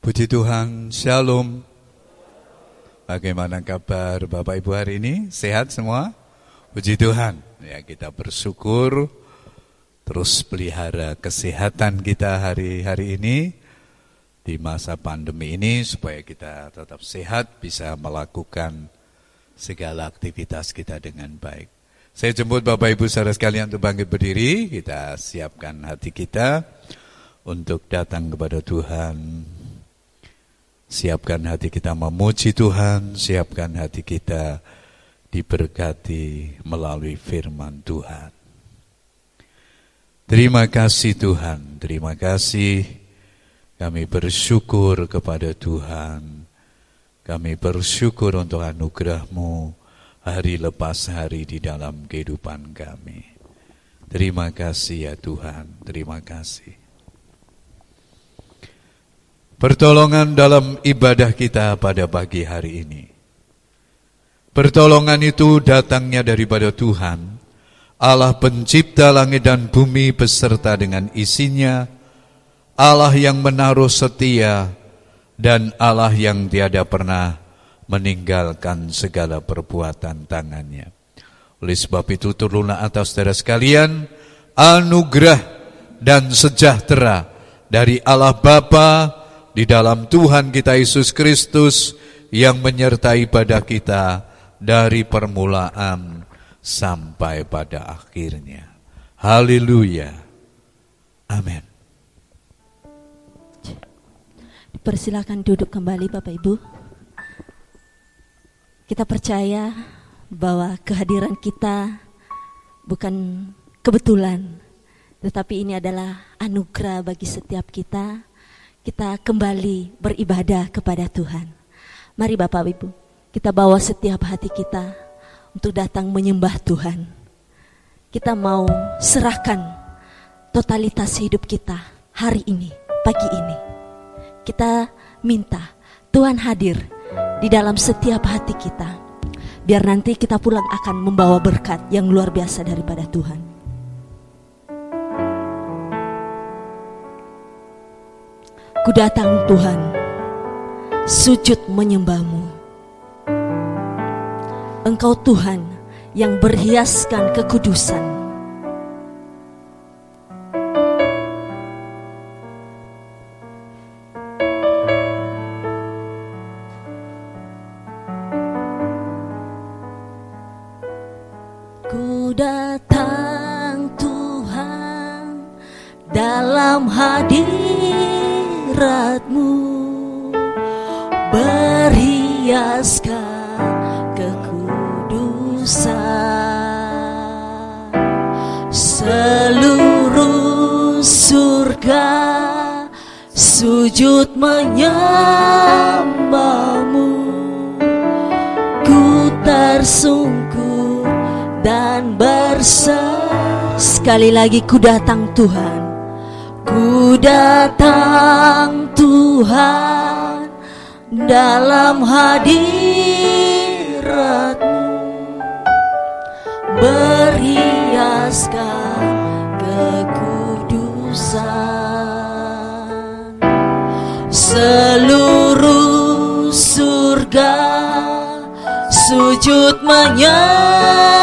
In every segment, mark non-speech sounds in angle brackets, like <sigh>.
Puji Tuhan, Shalom. Bagaimana kabar Bapak Ibu hari ini? Sehat semua? Puji Tuhan. Ya, kita bersyukur terus pelihara kesehatan kita hari-hari ini di masa pandemi ini supaya kita tetap sehat, bisa melakukan segala aktivitas kita dengan baik. Saya jemput Bapak Ibu saudara sekalian untuk bangkit berdiri, kita siapkan hati kita untuk datang kepada Tuhan Siapkan hati kita memuji Tuhan, siapkan hati kita diberkati melalui firman Tuhan. Terima kasih Tuhan, terima kasih kami bersyukur kepada Tuhan. Kami bersyukur untuk anugerahmu hari lepas hari di dalam kehidupan kami. Terima kasih ya Tuhan, terima kasih. Pertolongan dalam ibadah kita pada pagi hari ini. Pertolongan itu datangnya daripada Tuhan, Allah pencipta langit dan bumi beserta dengan isinya, Allah yang menaruh setia, dan Allah yang tiada pernah meninggalkan segala perbuatan tangannya. Oleh sebab itu turunlah atas saudara sekalian anugerah dan sejahtera dari Allah Bapa, di dalam Tuhan kita Yesus Kristus yang menyertai pada kita dari permulaan sampai pada akhirnya. Haleluya. Amin. Persilakan duduk kembali Bapak Ibu. Kita percaya bahwa kehadiran kita bukan kebetulan, tetapi ini adalah anugerah bagi setiap kita kita kembali beribadah kepada Tuhan. Mari Bapak Ibu, kita bawa setiap hati kita untuk datang menyembah Tuhan. Kita mau serahkan totalitas hidup kita hari ini, pagi ini. Kita minta Tuhan hadir di dalam setiap hati kita. Biar nanti kita pulang akan membawa berkat yang luar biasa daripada Tuhan. Ku datang Tuhan, sujud menyembahmu. Engkau Tuhan yang berhiaskan kekudusan. Sekali lagi ku datang Tuhan. Ku datang Tuhan dalam hadiratmu. Berhiaskan kekudusan. Seluruh surga sujud menyembahmu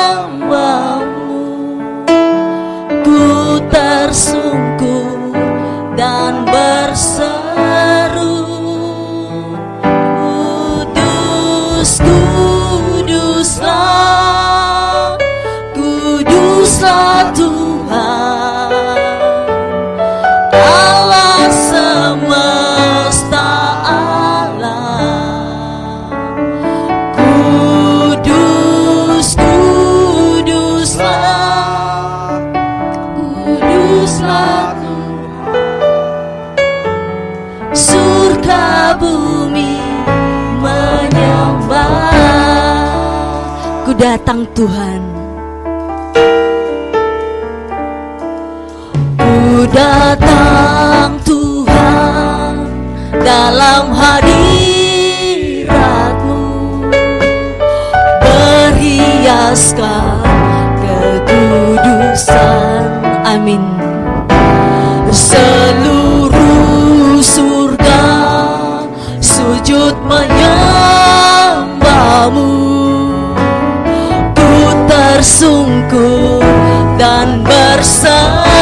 Tuhan. Ku datang Tuhan dalam hadiratmu. Berhiaskan kekudusan Amin sungguh dan bersama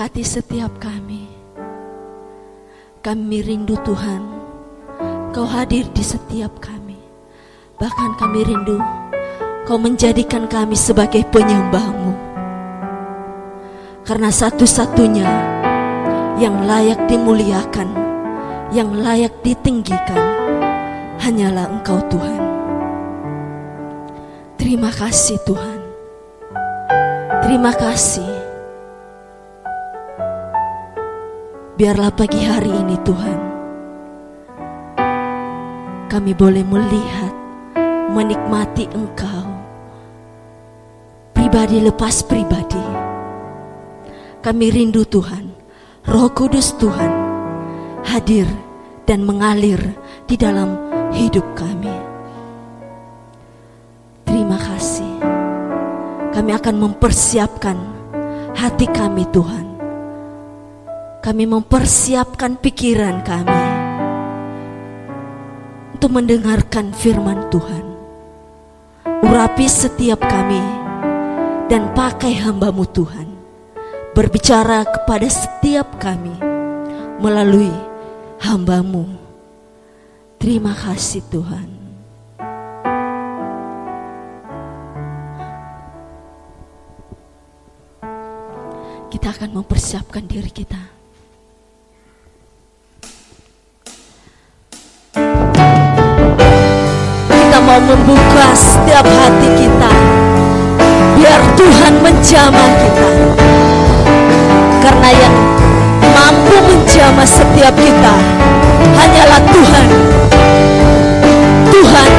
Kau berkati setiap kami. Kami rindu Tuhan. Kau hadir di setiap kami. Bahkan kami rindu Kau menjadikan kami sebagai penyembahmu. Karena satu-satunya yang layak dimuliakan, yang layak ditinggikan, hanyalah Engkau Tuhan. Terima kasih Tuhan. Terima kasih. Biarlah pagi hari ini Tuhan, kami boleh melihat, menikmati Engkau, pribadi lepas pribadi. Kami rindu Tuhan, Roh Kudus Tuhan hadir dan mengalir di dalam hidup kami. Terima kasih. Kami akan mempersiapkan hati kami Tuhan. Kami mempersiapkan pikiran kami untuk mendengarkan firman Tuhan. Urapi setiap kami dan pakai hambamu Tuhan. Berbicara kepada setiap kami melalui hambamu. Terima kasih Tuhan. kita akan mempersiapkan diri kita. Mau membuka setiap hati kita, biar Tuhan menjamah kita. Karena yang mampu menjamah setiap kita hanyalah Tuhan. Tuhan,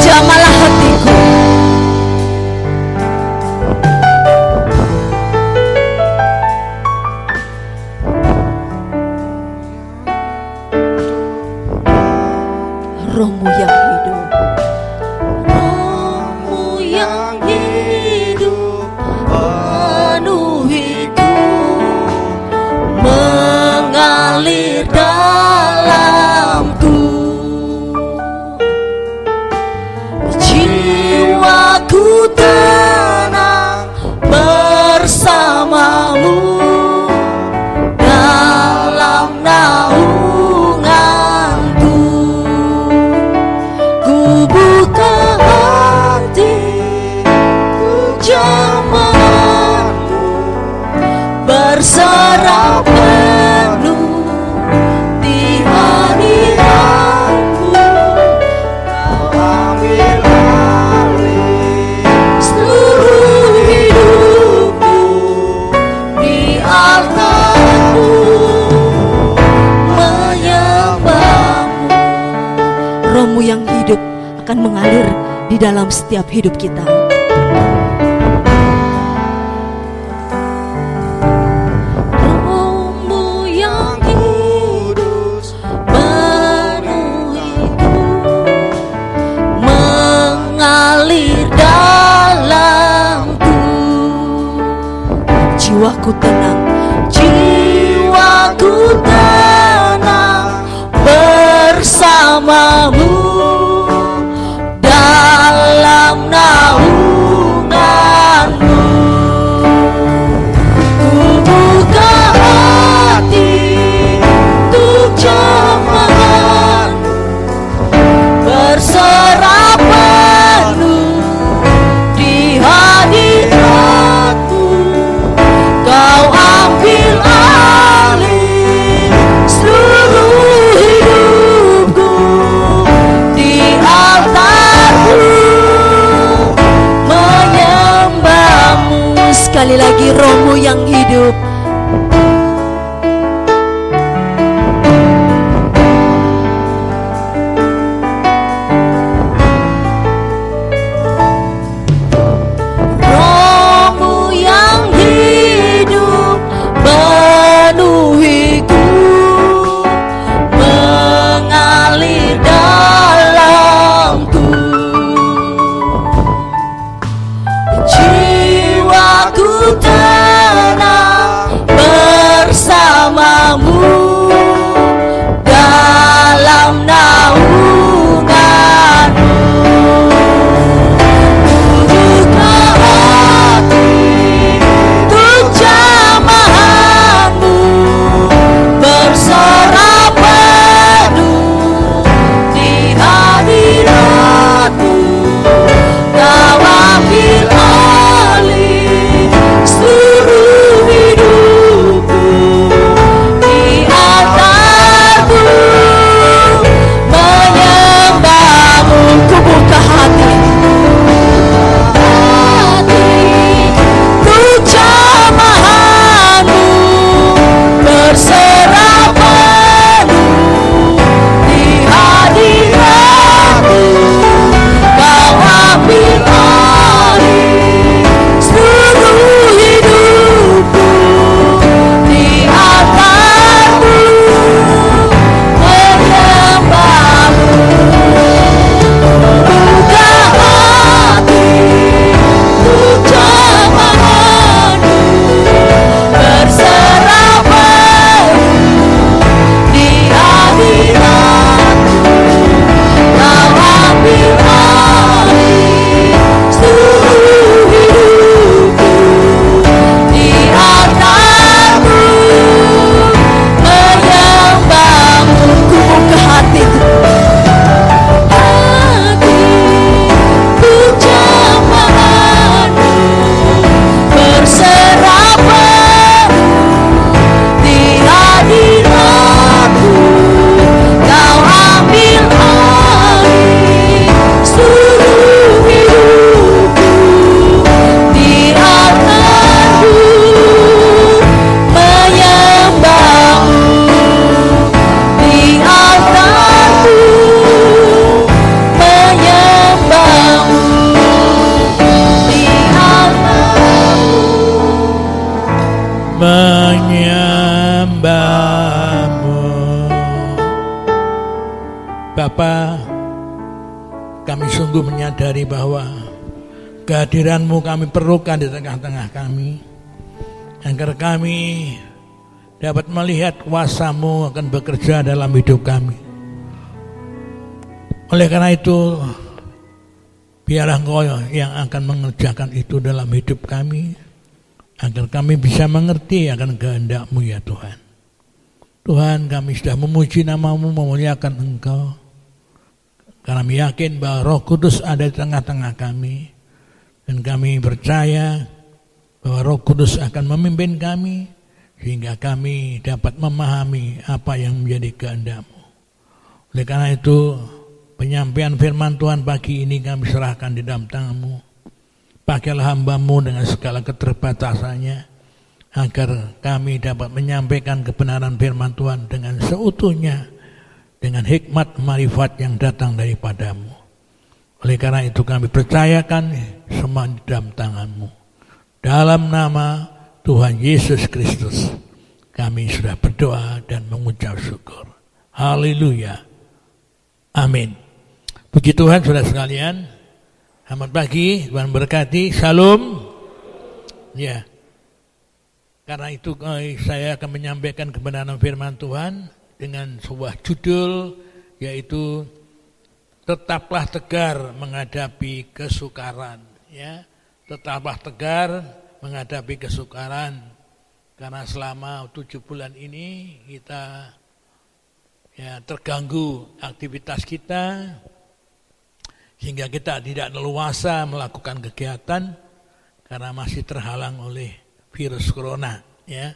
jamalah hatiku. Setiap hidup kita. Kehadiranmu kami perlukan di tengah-tengah kami. Agar kami dapat melihat kuasamu akan bekerja dalam hidup kami. Oleh karena itu, biarlah engkau yang akan mengerjakan itu dalam hidup kami. Agar kami bisa mengerti akan kehendakmu ya Tuhan. Tuhan kami sudah memuji namamu, memuliakan engkau. Karena kami yakin bahwa roh kudus ada di tengah-tengah kami. Dan kami percaya bahwa Roh Kudus akan memimpin kami sehingga kami dapat memahami apa yang menjadi kehendakmu. Oleh karena itu, penyampaian firman Tuhan pagi ini kami serahkan di dalam tanganmu. Pakailah hambamu dengan segala keterbatasannya, agar kami dapat menyampaikan kebenaran firman Tuhan dengan seutuhnya, dengan hikmat marifat yang datang daripadamu. Oleh karena itu kami percayakan semua di dalam tanganmu. Dalam nama Tuhan Yesus Kristus kami sudah berdoa dan mengucap syukur. Haleluya. Amin. Puji Tuhan sudah sekalian. Selamat pagi, Tuhan berkati. Salam. Ya. Karena itu eh, saya akan menyampaikan kebenaran firman Tuhan dengan sebuah judul yaitu tetaplah tegar menghadapi kesukaran ya. Tetaplah tegar menghadapi kesukaran. Karena selama tujuh bulan ini kita ya terganggu aktivitas kita sehingga kita tidak leluasa melakukan kegiatan karena masih terhalang oleh virus corona ya.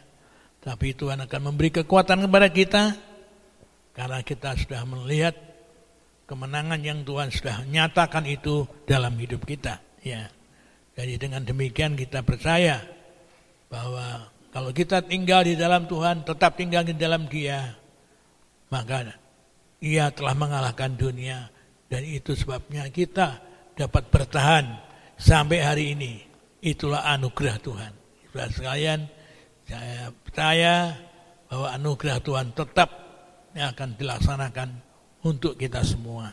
Tapi Tuhan akan memberi kekuatan kepada kita karena kita sudah melihat kemenangan yang Tuhan sudah nyatakan itu dalam hidup kita ya jadi dengan demikian kita percaya bahwa kalau kita tinggal di dalam Tuhan, tetap tinggal di dalam Dia, maka Ia telah mengalahkan dunia dan itu sebabnya kita dapat bertahan sampai hari ini. Itulah anugerah Tuhan. Saudara sekalian, saya percaya bahwa anugerah Tuhan tetap akan dilaksanakan untuk kita semua.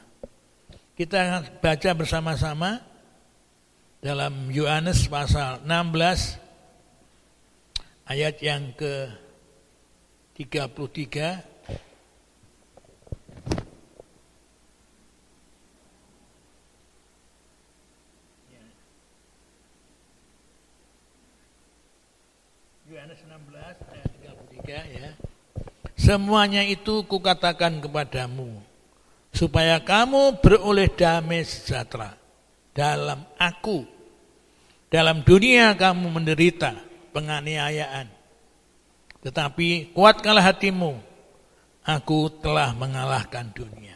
Kita baca bersama-sama dalam Yohanes pasal 16 ayat yang ke 33 Yohanes 16 ayat 33 ya. Semuanya itu kukatakan kepadamu supaya kamu beroleh damai sejahtera dalam aku dalam dunia kamu menderita penganiayaan. Tetapi kuatkanlah hatimu. Aku telah mengalahkan dunia.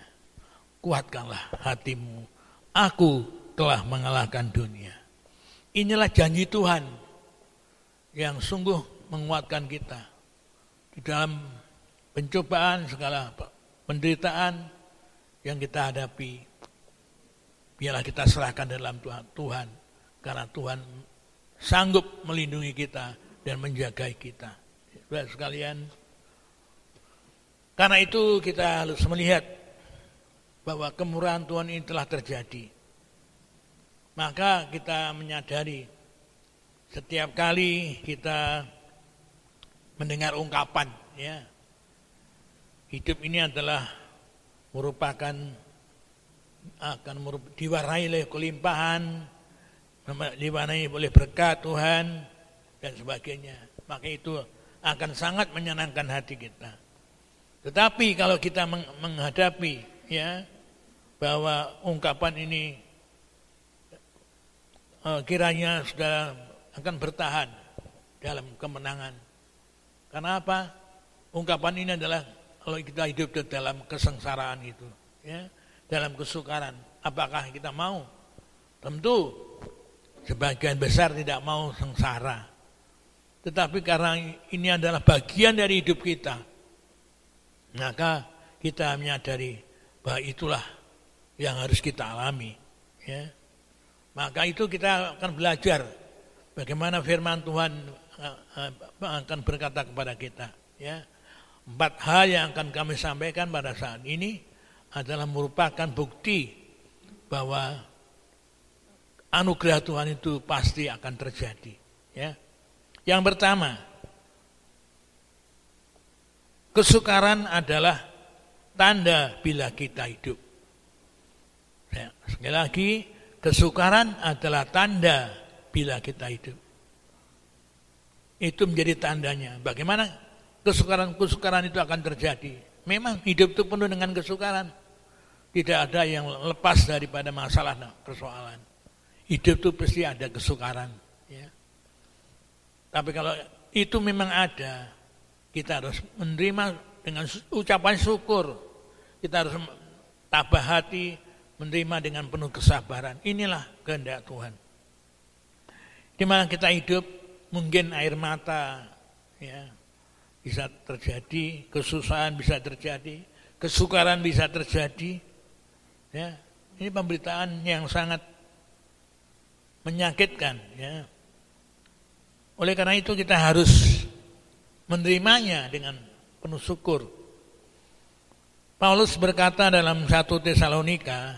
Kuatkanlah hatimu. Aku telah mengalahkan dunia. Inilah janji Tuhan yang sungguh menguatkan kita di dalam pencobaan segala penderitaan yang kita hadapi. Biarlah kita serahkan dalam Tuhan, Tuhan karena Tuhan sanggup melindungi kita dan menjaga kita. Saudara sekalian, karena itu kita harus melihat bahwa kemurahan Tuhan ini telah terjadi. Maka kita menyadari setiap kali kita mendengar ungkapan ya hidup ini adalah merupakan akan diwarnai oleh kelimpahan diwarnai oleh berkat Tuhan dan sebagainya. Maka itu akan sangat menyenangkan hati kita. Tetapi kalau kita menghadapi ya bahwa ungkapan ini uh, kiranya sudah akan bertahan dalam kemenangan. Karena apa? Ungkapan ini adalah kalau kita hidup dalam kesengsaraan itu, ya, dalam kesukaran, apakah kita mau? Tentu Sebagian besar tidak mau sengsara. Tetapi karena ini adalah bagian dari hidup kita, maka kita menyadari bahwa itulah yang harus kita alami. Ya. Maka itu kita akan belajar bagaimana firman Tuhan eh, eh, akan berkata kepada kita. Ya. Empat hal yang akan kami sampaikan pada saat ini adalah merupakan bukti bahwa anugerah Tuhan itu pasti akan terjadi. Ya. Yang pertama, kesukaran adalah tanda bila kita hidup. Ya, sekali lagi, kesukaran adalah tanda bila kita hidup. Itu menjadi tandanya. Bagaimana kesukaran-kesukaran itu akan terjadi? Memang hidup itu penuh dengan kesukaran. Tidak ada yang lepas daripada masalah persoalan. Hidup itu pasti ada kesukaran. Ya. Tapi kalau itu memang ada, kita harus menerima dengan ucapan syukur. Kita harus tabah hati, menerima dengan penuh kesabaran. Inilah kehendak Tuhan. Di mana kita hidup, mungkin air mata, ya, bisa terjadi, kesusahan bisa terjadi, kesukaran bisa terjadi. Ya, ini pemberitaan yang sangat menyakitkan ya. Oleh karena itu kita harus menerimanya dengan penuh syukur. Paulus berkata dalam satu Tesalonika,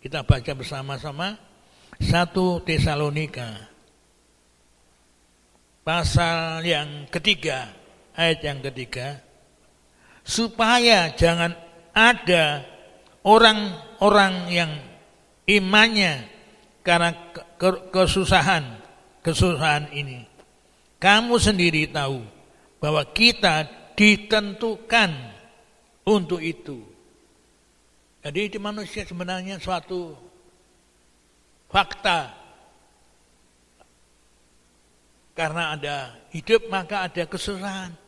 kita baca bersama-sama, satu Tesalonika, pasal yang ketiga, ayat yang ketiga, supaya jangan ada orang-orang yang imannya karena kesusahan, kesusahan ini. Kamu sendiri tahu bahwa kita ditentukan untuk itu. Jadi di manusia sebenarnya suatu fakta. Karena ada hidup maka ada kesusahan.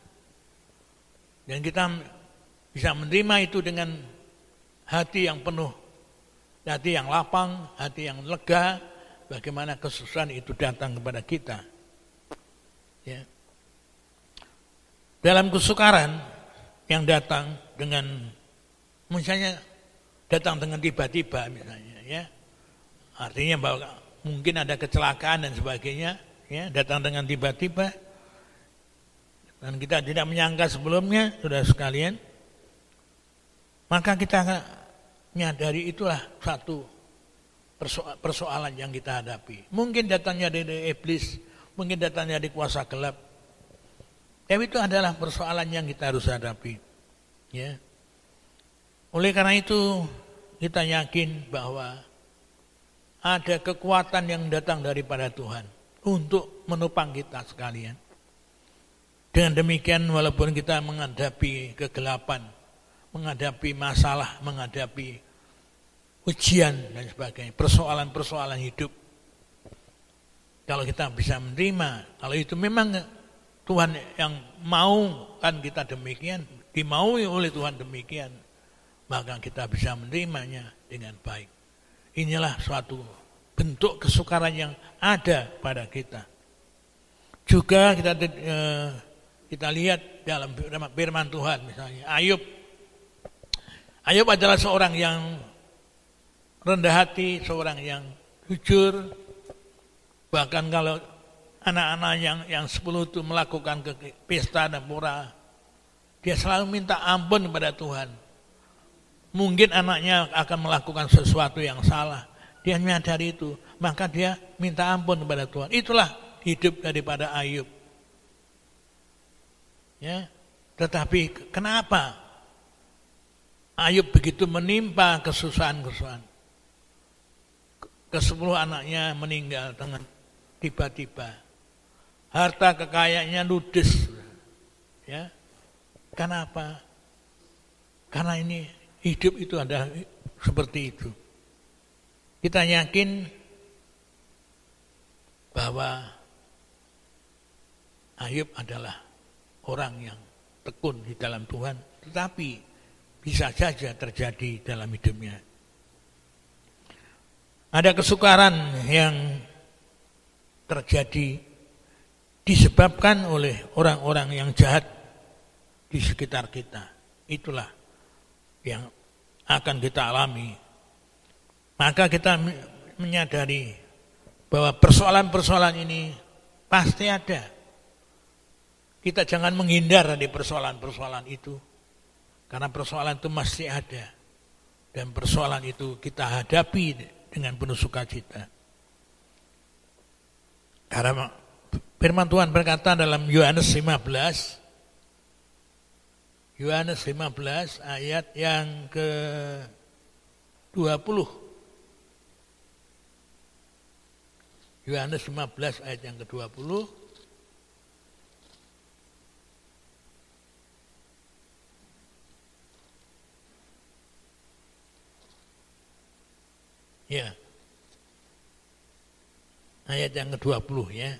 Dan kita bisa menerima itu dengan hati yang penuh. Hati yang lapang, hati yang lega. Bagaimana kesusahan itu datang kepada kita. Ya. Dalam kesukaran yang datang dengan misalnya datang dengan tiba-tiba misalnya ya Artinya bahwa mungkin ada kecelakaan dan sebagainya, ya, datang dengan tiba-tiba. Dan kita tidak menyangka sebelumnya, sudah sekalian. Maka kita menyadari itulah satu persoalan yang kita hadapi. Mungkin datangnya dari iblis, mungkin datangnya dari kuasa gelap. Tapi itu adalah persoalan yang kita harus hadapi. Ya. Oleh karena itu kita yakin bahwa ada kekuatan yang datang daripada Tuhan untuk menopang kita sekalian. Dengan demikian walaupun kita menghadapi kegelapan, menghadapi masalah, menghadapi ujian dan sebagainya, persoalan-persoalan hidup. Kalau kita bisa menerima, kalau itu memang Tuhan yang mau kan kita demikian, dimaui oleh Tuhan demikian, maka kita bisa menerimanya dengan baik. Inilah suatu bentuk kesukaran yang ada pada kita. Juga kita eh, kita lihat dalam firman Tuhan misalnya Ayub. Ayub adalah seorang yang rendah hati, seorang yang jujur. Bahkan kalau anak-anak yang yang sepuluh itu melakukan ke pesta dan pura, dia selalu minta ampun kepada Tuhan. Mungkin anaknya akan melakukan sesuatu yang salah. Dia menyadari itu. Maka dia minta ampun kepada Tuhan. Itulah hidup daripada Ayub. Ya. Tetapi kenapa Ayub begitu menimpa kesusahan-kesusahan? Kesepuluh anaknya meninggal dengan tiba-tiba. Harta kekayaannya ludes. Ya. Kenapa? Karena ini Hidup itu ada seperti itu. Kita yakin bahwa Ayub adalah orang yang tekun di dalam Tuhan, tetapi bisa saja terjadi dalam hidupnya. Ada kesukaran yang terjadi disebabkan oleh orang-orang yang jahat di sekitar kita. Itulah yang akan kita alami. Maka kita menyadari bahwa persoalan-persoalan ini pasti ada. Kita jangan menghindar dari persoalan-persoalan itu. Karena persoalan itu masih ada. Dan persoalan itu kita hadapi dengan penuh sukacita. Karena firman Tuhan berkata dalam Yohanes 15 Yohanes 15 ayat yang ke 20 Yohanes 15 ayat yang ke-20 Ya. Ayat yang ke-20 ya.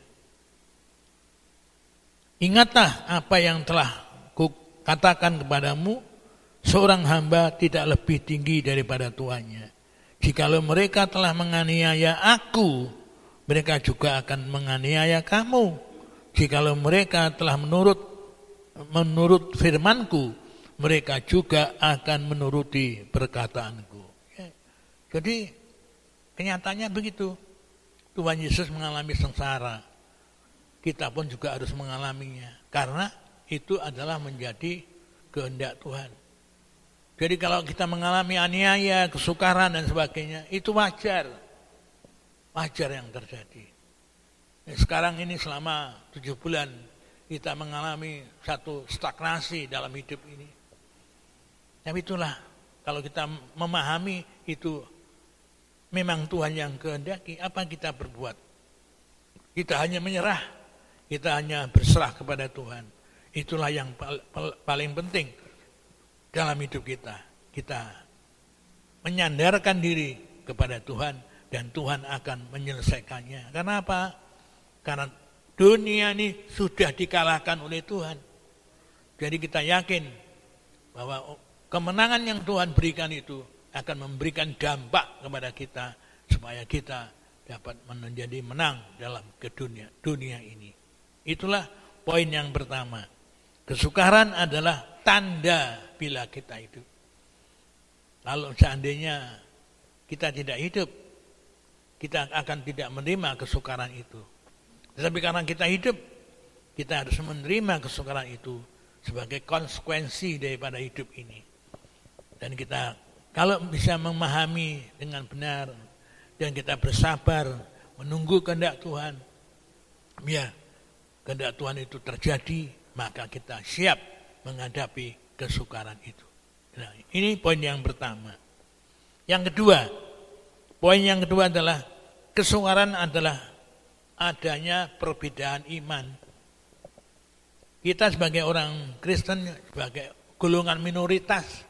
Ingatlah apa yang telah katakan kepadamu, seorang hamba tidak lebih tinggi daripada tuannya. Jikalau mereka telah menganiaya aku, mereka juga akan menganiaya kamu. Jikalau mereka telah menurut menurut firmanku, mereka juga akan menuruti perkataanku. Ya. Jadi kenyataannya begitu. Tuhan Yesus mengalami sengsara. Kita pun juga harus mengalaminya. Karena itu adalah menjadi kehendak Tuhan. Jadi kalau kita mengalami aniaya, kesukaran dan sebagainya, itu wajar. Wajar yang terjadi. Nah, sekarang ini selama tujuh bulan kita mengalami satu stagnasi dalam hidup ini. Tapi itulah kalau kita memahami itu memang Tuhan yang kehendaki, apa kita berbuat? Kita hanya menyerah, kita hanya berserah kepada Tuhan. Itulah yang paling penting dalam hidup kita. Kita menyandarkan diri kepada Tuhan dan Tuhan akan menyelesaikannya. Karena apa? Karena dunia ini sudah dikalahkan oleh Tuhan. Jadi kita yakin bahwa kemenangan yang Tuhan berikan itu akan memberikan dampak kepada kita supaya kita dapat menjadi menang dalam ke dunia, dunia ini. Itulah poin yang pertama. Kesukaran adalah tanda bila kita hidup. Kalau seandainya kita tidak hidup, kita akan tidak menerima kesukaran itu. Tetapi karena kita hidup, kita harus menerima kesukaran itu sebagai konsekuensi daripada hidup ini. Dan kita kalau bisa memahami dengan benar dan kita bersabar menunggu kehendak Tuhan, ya kehendak Tuhan itu terjadi, maka kita siap menghadapi kesukaran itu. Nah, ini poin yang pertama. Yang kedua, poin yang kedua adalah kesukaran adalah adanya perbedaan iman. Kita sebagai orang Kristen, sebagai golongan minoritas,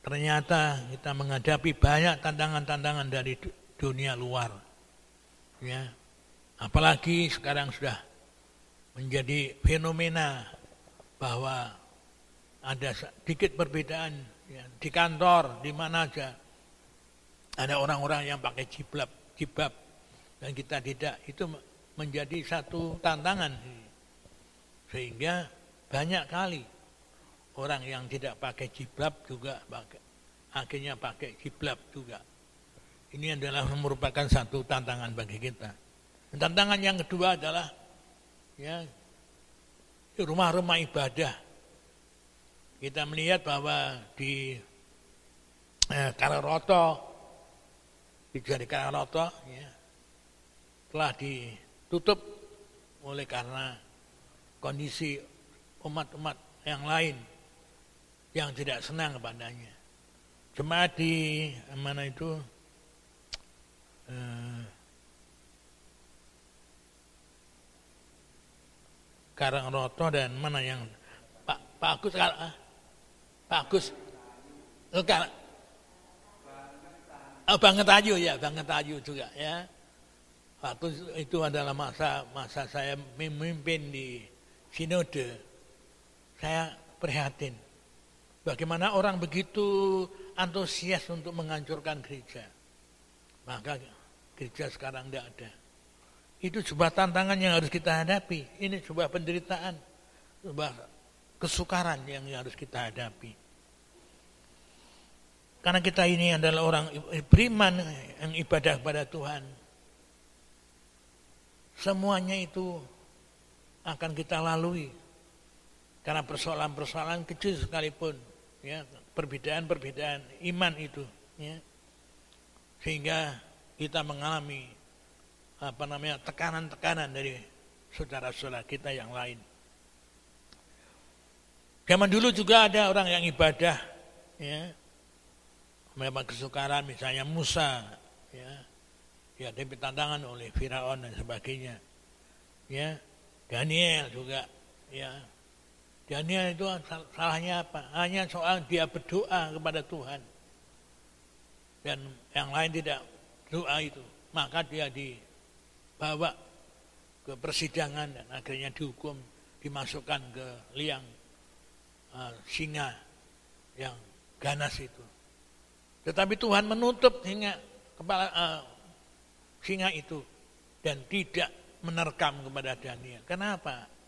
ternyata kita menghadapi banyak tantangan-tantangan dari dunia luar. Ya. Apalagi sekarang sudah menjadi fenomena bahwa ada sedikit perbedaan ya, di kantor, di mana aja ada orang-orang yang pakai jilbab, jilbab dan kita tidak. Itu menjadi satu tantangan sehingga banyak kali orang yang tidak pakai jiblab juga pakai, akhirnya pakai jiblab juga. Ini adalah merupakan satu tantangan bagi kita. Dan tantangan yang kedua adalah ya rumah-rumah ibadah. Kita melihat bahwa di eh, Kararoto, di Jari Kararoto, ya, telah ditutup oleh karena kondisi umat-umat yang lain yang tidak senang kepadanya. Jemaat di mana itu eh, Karangroto dan mana yang Pak Pak Agus Pak Agus oh, oh, banget ayu ya banget ayu juga ya. Waktu itu adalah masa masa saya memimpin di sinode. Saya prihatin Bagaimana orang begitu antusias untuk menghancurkan gereja. Maka gereja sekarang tidak ada. Itu sebuah tantangan yang harus kita hadapi. Ini sebuah penderitaan, sebuah kesukaran yang harus kita hadapi. Karena kita ini adalah orang beriman yang ibadah kepada Tuhan. Semuanya itu akan kita lalui. Karena persoalan-persoalan kecil sekalipun ya perbedaan-perbedaan iman itu ya. Sehingga kita mengalami apa namanya tekanan-tekanan dari saudara-saudara kita yang lain. Zaman dulu juga ada orang yang ibadah ya. Memang kesukaran misalnya Musa ya. Dihadapi tantangan oleh Firaun dan sebagainya ya. Daniel juga ya Daniel itu salahnya apa? Hanya soal dia berdoa kepada Tuhan. Dan yang lain tidak doa itu. Maka dia dibawa ke persidangan dan akhirnya dihukum, dimasukkan ke liang uh, singa yang ganas itu. Tetapi Tuhan menutup hingga kepala uh, singa itu dan tidak menerkam kepada Daniel. Kenapa?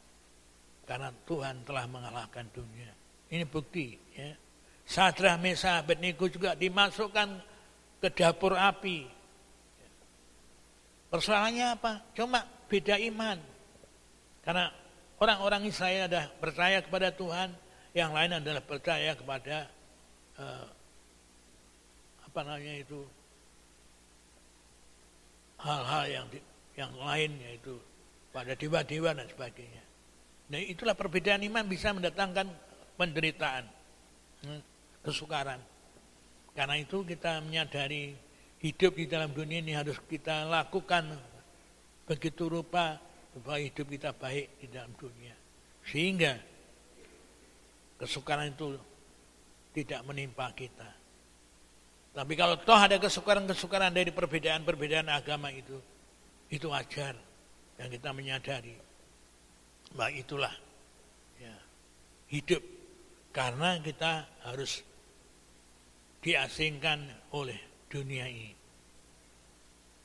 Karena Tuhan telah mengalahkan dunia. Ini bukti. Ya. Sadrah Mesa Abednego juga dimasukkan ke dapur api. Persoalannya apa? Cuma beda iman. Karena orang-orang Israel ada percaya kepada Tuhan, yang lain adalah percaya kepada uh, apa namanya itu hal-hal yang yang lain yaitu pada dewa-dewa dan sebagainya. Nah itulah perbedaan iman bisa mendatangkan penderitaan. Hmm. kesukaran. Karena itu kita menyadari hidup di dalam dunia ini harus kita lakukan begitu rupa supaya hidup kita baik di dalam dunia. Sehingga kesukaran itu tidak menimpa kita. Tapi kalau toh ada kesukaran-kesukaran dari perbedaan-perbedaan agama itu, itu wajar yang kita menyadari. Bahwa itulah ya, hidup karena kita harus diasingkan oleh dunia ini.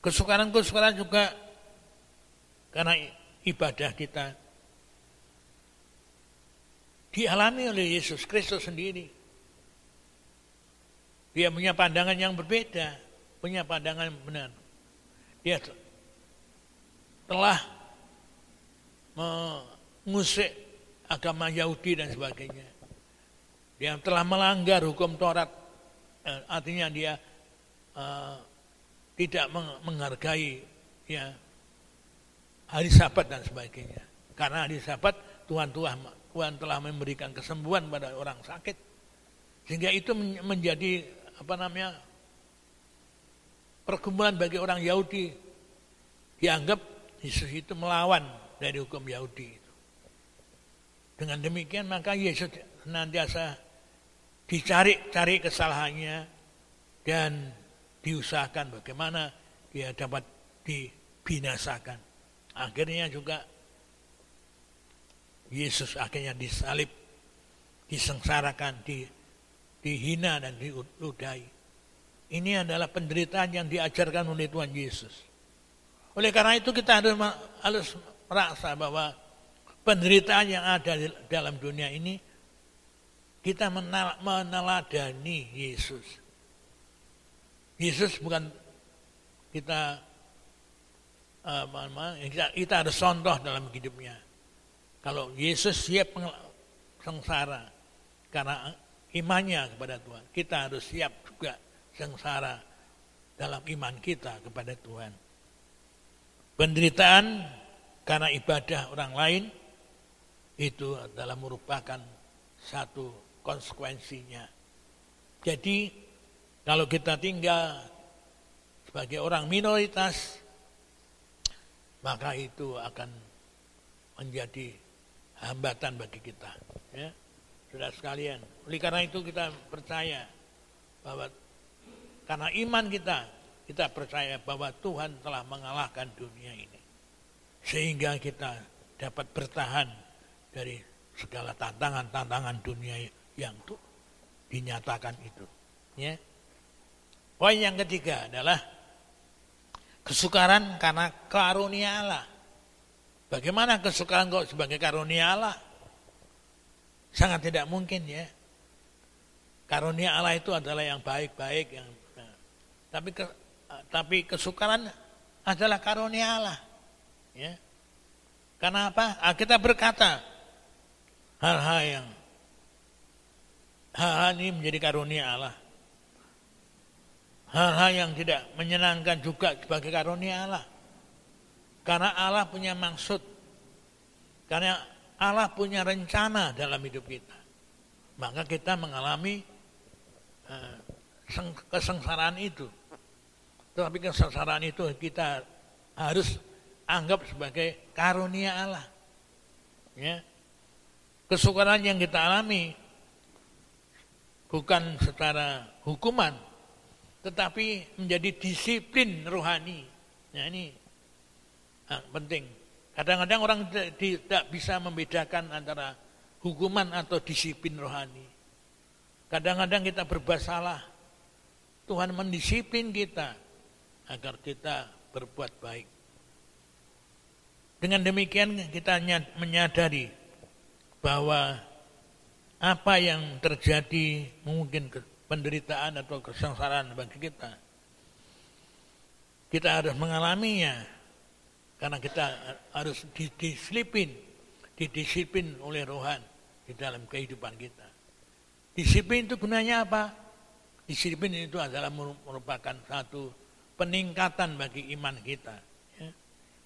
Kesukaran-kesukaran juga karena ibadah kita dialami oleh Yesus Kristus sendiri. Dia punya pandangan yang berbeda, punya pandangan benar. Dia telah mengusik agama Yahudi dan sebagainya. Dia telah melanggar hukum Taurat, eh, artinya dia uh, tidak menghargai ya hari Sabat dan sebagainya. Karena hari Sabat Tuhan Tuhan Tuhan telah memberikan kesembuhan pada orang sakit, sehingga itu menjadi apa namanya pergumulan bagi orang Yahudi dianggap Yesus itu melawan dari hukum Yahudi. Dengan demikian maka Yesus senantiasa dicari-cari kesalahannya dan diusahakan bagaimana dia dapat dibinasakan. Akhirnya juga Yesus akhirnya disalib, disengsarakan, di dihina dan diludai. Ini adalah penderitaan yang diajarkan oleh Tuhan Yesus. Oleh karena itu kita harus harus merasa bahwa penderitaan yang ada di dalam dunia ini kita meneladani Yesus. Yesus bukan kita uh, kita, kita harus contoh dalam hidupnya. Kalau Yesus siap sengsara karena imannya kepada Tuhan. Kita harus siap juga sengsara dalam iman kita kepada Tuhan. Penderitaan karena ibadah orang lain itu adalah merupakan satu konsekuensinya. Jadi kalau kita tinggal sebagai orang minoritas maka itu akan menjadi hambatan bagi kita. Ya. Sudah sekalian. Oleh karena itu kita percaya bahwa karena iman kita, kita percaya bahwa Tuhan telah mengalahkan dunia ini. Sehingga kita dapat bertahan dari segala tantangan-tantangan dunia yang tuh dinyatakan itu. Ya. Poin yang ketiga adalah kesukaran karena karunia Allah. Bagaimana kesukaran kok sebagai karunia Allah? Sangat tidak mungkin ya. Karunia Allah itu adalah yang baik-baik yang nah. tapi ke, tapi kesukaran adalah karunia Allah. Ya. Karena apa? Ah, kita berkata hal-hal yang hal-hal ini menjadi karunia Allah. Hal-hal yang tidak menyenangkan juga sebagai karunia Allah. Karena Allah punya maksud. Karena Allah punya rencana dalam hidup kita. Maka kita mengalami uh, kesengsaraan itu. Tetapi kesengsaraan itu kita harus anggap sebagai karunia Allah. Ya. Kesukaran yang kita alami bukan secara hukuman, tetapi menjadi disiplin rohani. Nah, ini nah, penting. Kadang-kadang orang tidak bisa membedakan antara hukuman atau disiplin rohani. Kadang-kadang kita berbuat salah. Tuhan mendisiplin kita agar kita berbuat baik. Dengan demikian kita menyadari bahwa apa yang terjadi mungkin penderitaan atau kesengsaraan bagi kita. Kita harus mengalaminya karena kita harus didisiplin, didisiplin oleh rohan di dalam kehidupan kita. Disiplin itu gunanya apa? Disiplin itu adalah merupakan satu peningkatan bagi iman kita. Ya.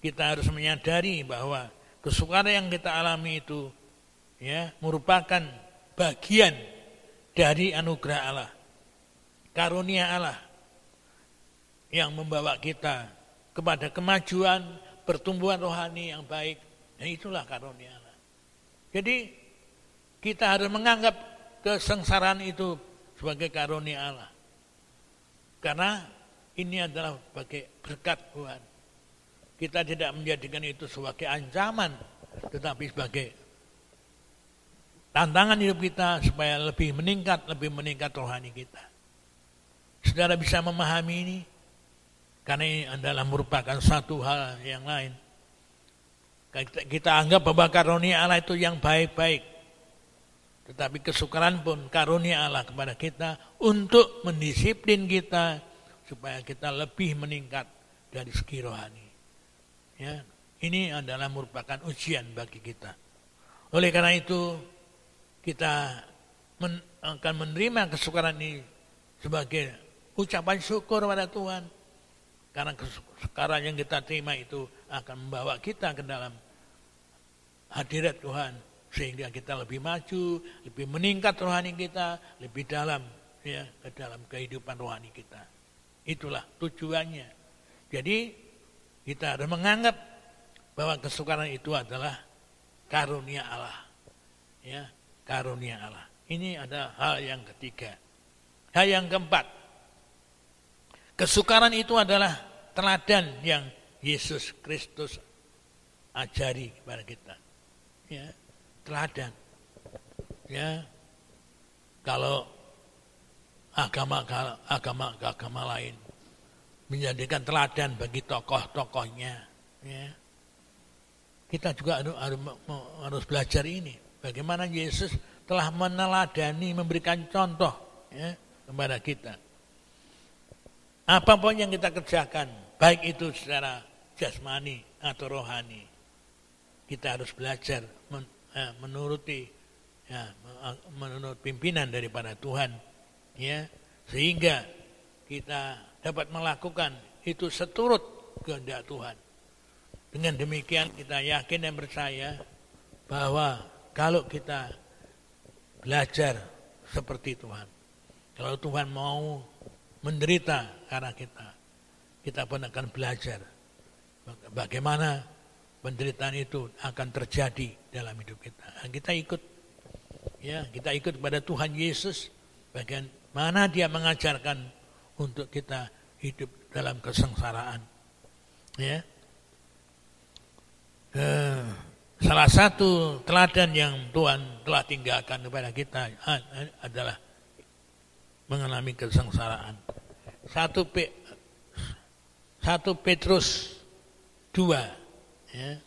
Kita harus menyadari bahwa kesukaran yang kita alami itu ya merupakan bagian dari anugerah Allah. Karunia Allah yang membawa kita kepada kemajuan, pertumbuhan rohani yang baik. Dan itulah karunia Allah. Jadi kita harus menganggap kesengsaraan itu sebagai karunia Allah. Karena ini adalah sebagai berkat Tuhan. Kita tidak menjadikan itu sebagai ancaman, tetapi sebagai tantangan hidup kita supaya lebih meningkat, lebih meningkat rohani kita. Saudara bisa memahami ini? Karena ini adalah merupakan satu hal yang lain. Kita anggap bahwa karunia Allah itu yang baik-baik. Tetapi kesukaran pun karunia Allah kepada kita untuk mendisiplin kita supaya kita lebih meningkat dari segi rohani. Ya, ini adalah merupakan ujian bagi kita. Oleh karena itu, kita men, akan menerima kesukaran ini sebagai ucapan syukur pada Tuhan. Karena kesukaran yang kita terima itu akan membawa kita ke dalam hadirat Tuhan sehingga kita lebih maju, lebih meningkat rohani kita, lebih dalam ya ke dalam kehidupan rohani kita. Itulah tujuannya. Jadi kita harus menganggap bahwa kesukaran itu adalah karunia Allah. Ya, karunia Allah. Ini ada hal yang ketiga. Hal yang keempat. Kesukaran itu adalah teladan yang Yesus Kristus ajari kepada kita. Ya, teladan. Ya. Kalau agama agama agama lain menjadikan teladan bagi tokoh-tokohnya ya. kita juga harus, harus belajar ini bagaimana Yesus telah meneladani memberikan contoh ya, kepada kita apa pun yang kita kerjakan baik itu secara jasmani atau rohani kita harus belajar eh, menuruti ya, menurut pimpinan daripada Tuhan ya sehingga kita dapat melakukan itu seturut kehendak Tuhan. Dengan demikian kita yakin dan percaya bahwa kalau kita belajar seperti Tuhan, kalau Tuhan mau menderita karena kita, kita pun akan belajar bagaimana penderitaan itu akan terjadi dalam hidup kita. Kita ikut, ya kita ikut kepada Tuhan Yesus, bagian Mana dia mengajarkan untuk kita hidup dalam kesengsaraan. Ya. Eh, salah satu teladan yang Tuhan telah tinggalkan kepada kita adalah mengalami kesengsaraan. Satu P, satu Petrus dua, ya.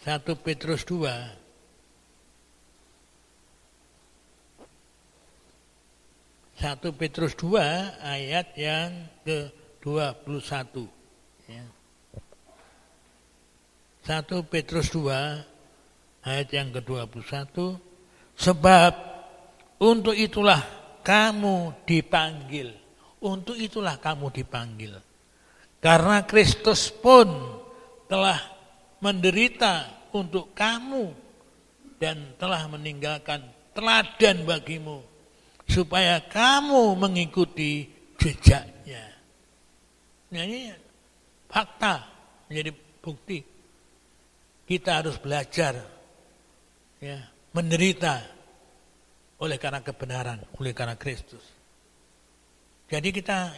Satu Petrus dua 1 Petrus 2 ayat yang ke-21. Ya. 1 Petrus 2 ayat yang ke-21. Sebab untuk itulah kamu dipanggil. Untuk itulah kamu dipanggil. Karena Kristus pun telah menderita untuk kamu dan telah meninggalkan teladan bagimu supaya kamu mengikuti jejaknya. Nah ini fakta menjadi bukti. Kita harus belajar ya, menderita oleh karena kebenaran, oleh karena Kristus. Jadi kita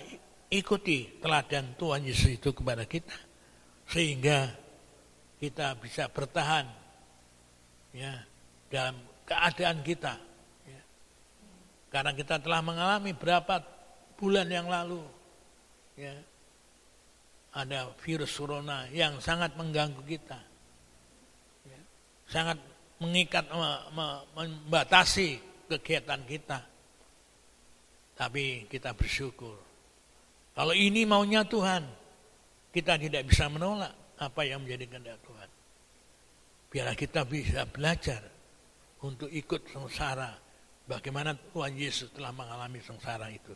ikuti teladan Tuhan Yesus itu kepada kita sehingga kita bisa bertahan ya dalam keadaan kita karena kita telah mengalami berapa bulan yang lalu ya, ada virus corona yang sangat mengganggu kita. Sangat mengikat, membatasi kegiatan kita. Tapi kita bersyukur. Kalau ini maunya Tuhan, kita tidak bisa menolak apa yang menjadi kehendak Tuhan. Biarlah kita bisa belajar untuk ikut sengsara Bagaimana Tuhan Yesus telah mengalami sengsara itu.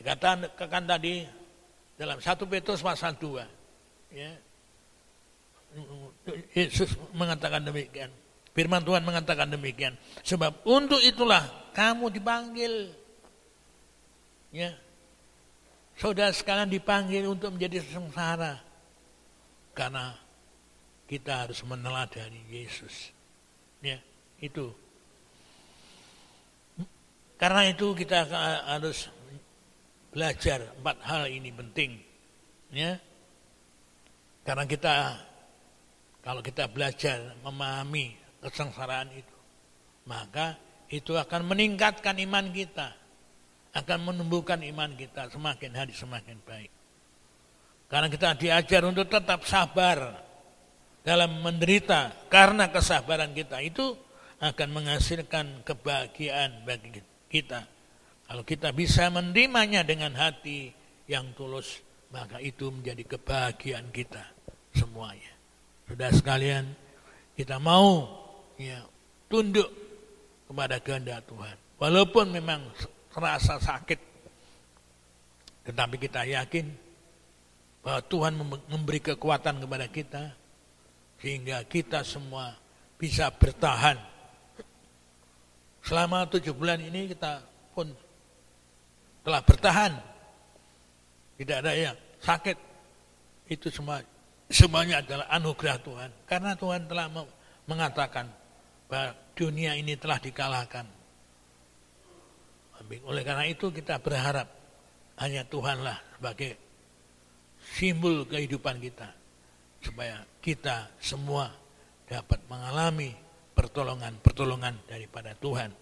Dikatakan tadi dalam satu Petrus pasal 2. Ya, Yesus mengatakan demikian. Firman Tuhan mengatakan demikian. Sebab untuk itulah kamu dipanggil. Ya. Saudara sekalian dipanggil untuk menjadi sengsara. Karena kita harus meneladani Yesus. Ya, itu. Karena itu kita harus belajar empat hal ini penting. Ya. Karena kita kalau kita belajar memahami kesengsaraan itu, maka itu akan meningkatkan iman kita, akan menumbuhkan iman kita semakin hari semakin baik. Karena kita diajar untuk tetap sabar dalam menderita karena kesabaran kita itu akan menghasilkan kebahagiaan bagi kita. Kalau kita bisa menerimanya dengan hati yang tulus, maka itu menjadi kebahagiaan kita semuanya. Sudah sekalian, kita mau ya tunduk kepada kehendak Tuhan. Walaupun memang terasa sakit, tetapi kita yakin bahwa Tuhan memberi kekuatan kepada kita sehingga kita semua bisa bertahan. Selama tujuh bulan ini kita pun telah bertahan. Tidak ada yang sakit. Itu semua semuanya adalah anugerah Tuhan. Karena Tuhan telah mengatakan bahwa dunia ini telah dikalahkan. Oleh karena itu kita berharap hanya Tuhanlah sebagai simbol kehidupan kita supaya kita semua dapat mengalami pertolongan-pertolongan daripada Tuhan.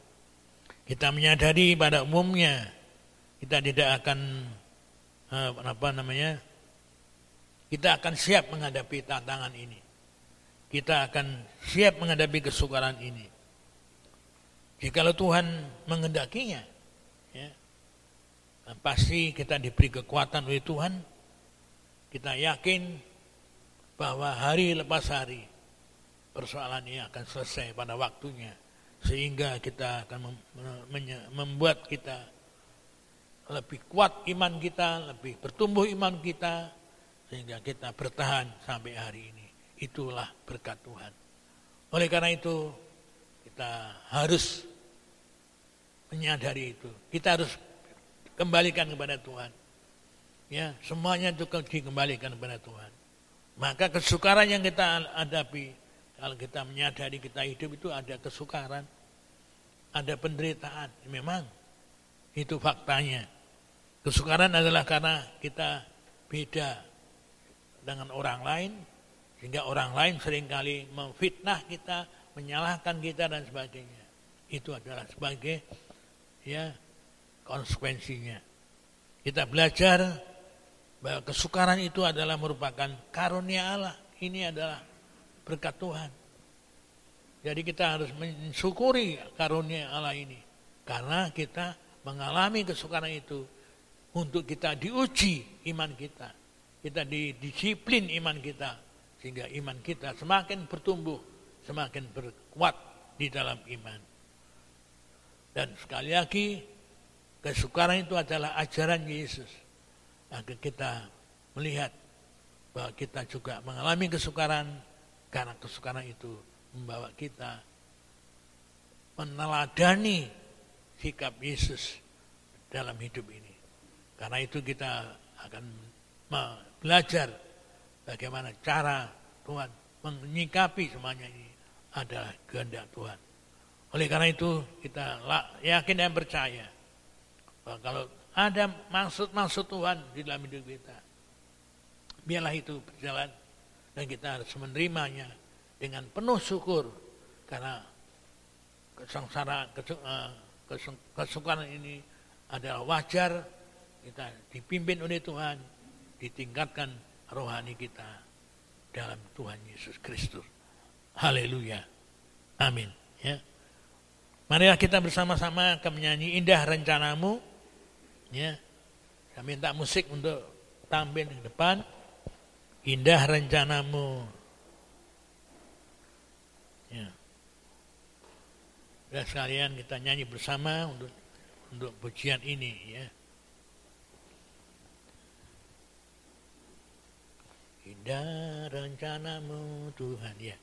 Kita menyadari pada umumnya kita tidak akan eh, apa namanya? Kita akan siap menghadapi tantangan ini. Kita akan siap menghadapi kesukaran ini. Jikalau Tuhan mengendakinya, ya, pasti kita diberi kekuatan oleh Tuhan. Kita yakin bahwa hari lepas hari persoalan ini akan selesai pada waktunya sehingga kita akan membuat kita lebih kuat iman kita, lebih bertumbuh iman kita sehingga kita bertahan sampai hari ini. Itulah berkat Tuhan. Oleh karena itu kita harus menyadari itu. Kita harus kembalikan kepada Tuhan. Ya, semuanya itu dikembalikan kepada Tuhan. Maka kesukaran yang kita hadapi, kalau kita menyadari kita hidup itu ada kesukaran, ada penderitaan. Memang itu faktanya. Kesukaran adalah karena kita beda dengan orang lain, sehingga orang lain sering kali memfitnah kita, menyalahkan kita dan sebagainya. Itu adalah sebagai ya konsekuensinya. Kita belajar bahwa kesukaran itu adalah merupakan karunia Allah. Ini adalah berkat Tuhan. Jadi kita harus mensyukuri karunia Allah ini. Karena kita mengalami kesukaran itu untuk kita diuji iman kita. Kita didisiplin iman kita. Sehingga iman kita semakin bertumbuh, semakin berkuat di dalam iman. Dan sekali lagi, kesukaran itu adalah ajaran Yesus agar kita melihat bahwa kita juga mengalami kesukaran karena kesukaran itu membawa kita meneladani sikap Yesus dalam hidup ini. Karena itu kita akan belajar bagaimana cara Tuhan menyikapi semuanya ini adalah kehendak Tuhan. Oleh karena itu kita yakin dan percaya bahwa kalau ada maksud-maksud Tuhan di dalam hidup kita. Biarlah itu berjalan dan kita harus menerimanya dengan penuh syukur karena kesengsaraan, eh, kesukaran ini adalah wajar kita dipimpin oleh Tuhan, ditingkatkan rohani kita dalam Tuhan Yesus Kristus. Haleluya. Amin. Ya. Marilah kita bersama-sama akan menyanyi indah rencanamu. Ya. Saya minta musik untuk tampil di depan. Indah rencanamu. Ya. Dan sekalian kita nyanyi bersama untuk untuk pujian ini ya. Indah rencanamu Tuhan ya.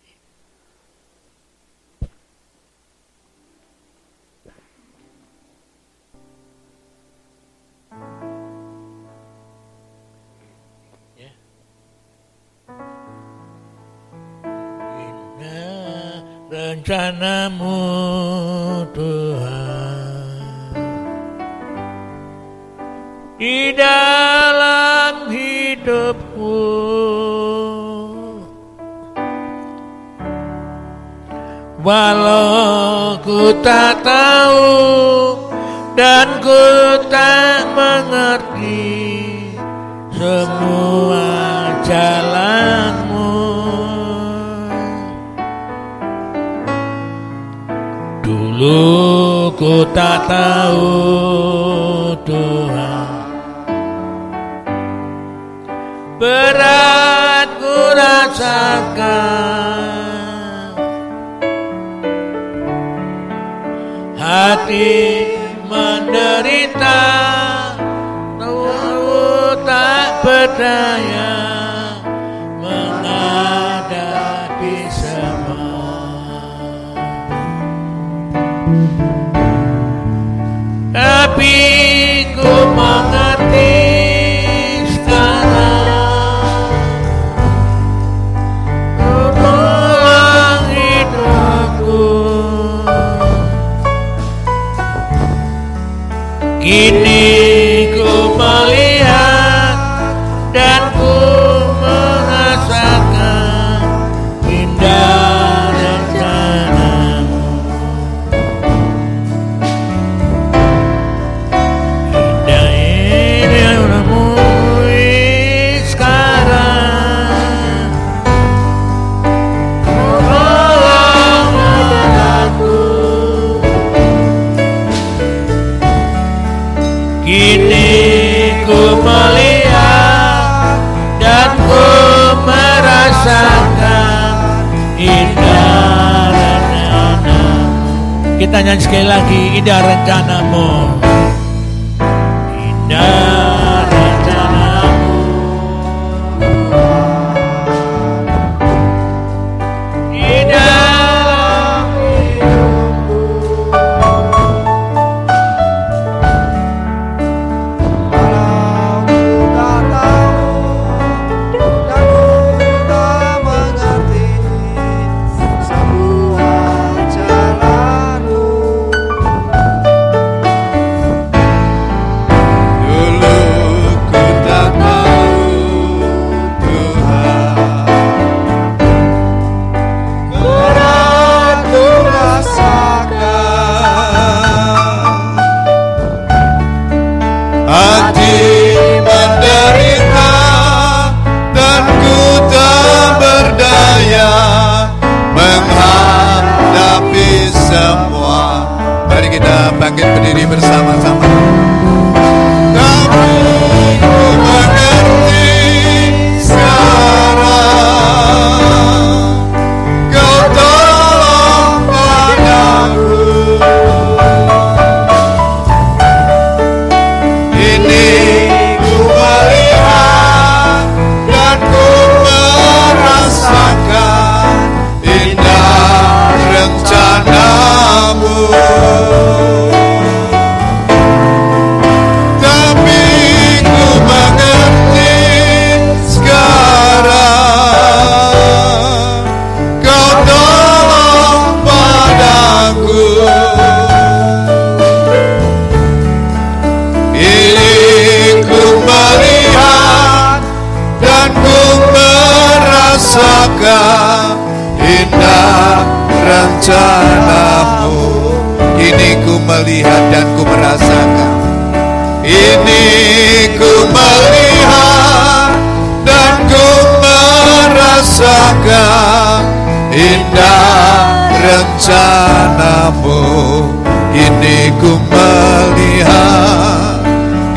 ya. rencanamu Tuhan di dalam hidup walau ku tak tahu dan ku tak mengerti semua jalanmu. Dulu ku tak tahu Tuhan. Berat ku rasakan Hati menderita Tahu tak berdaya Kini ku melihat dan ku merasakan indah rencanamu. Kita nyanyi sekali lagi indah rencanamu.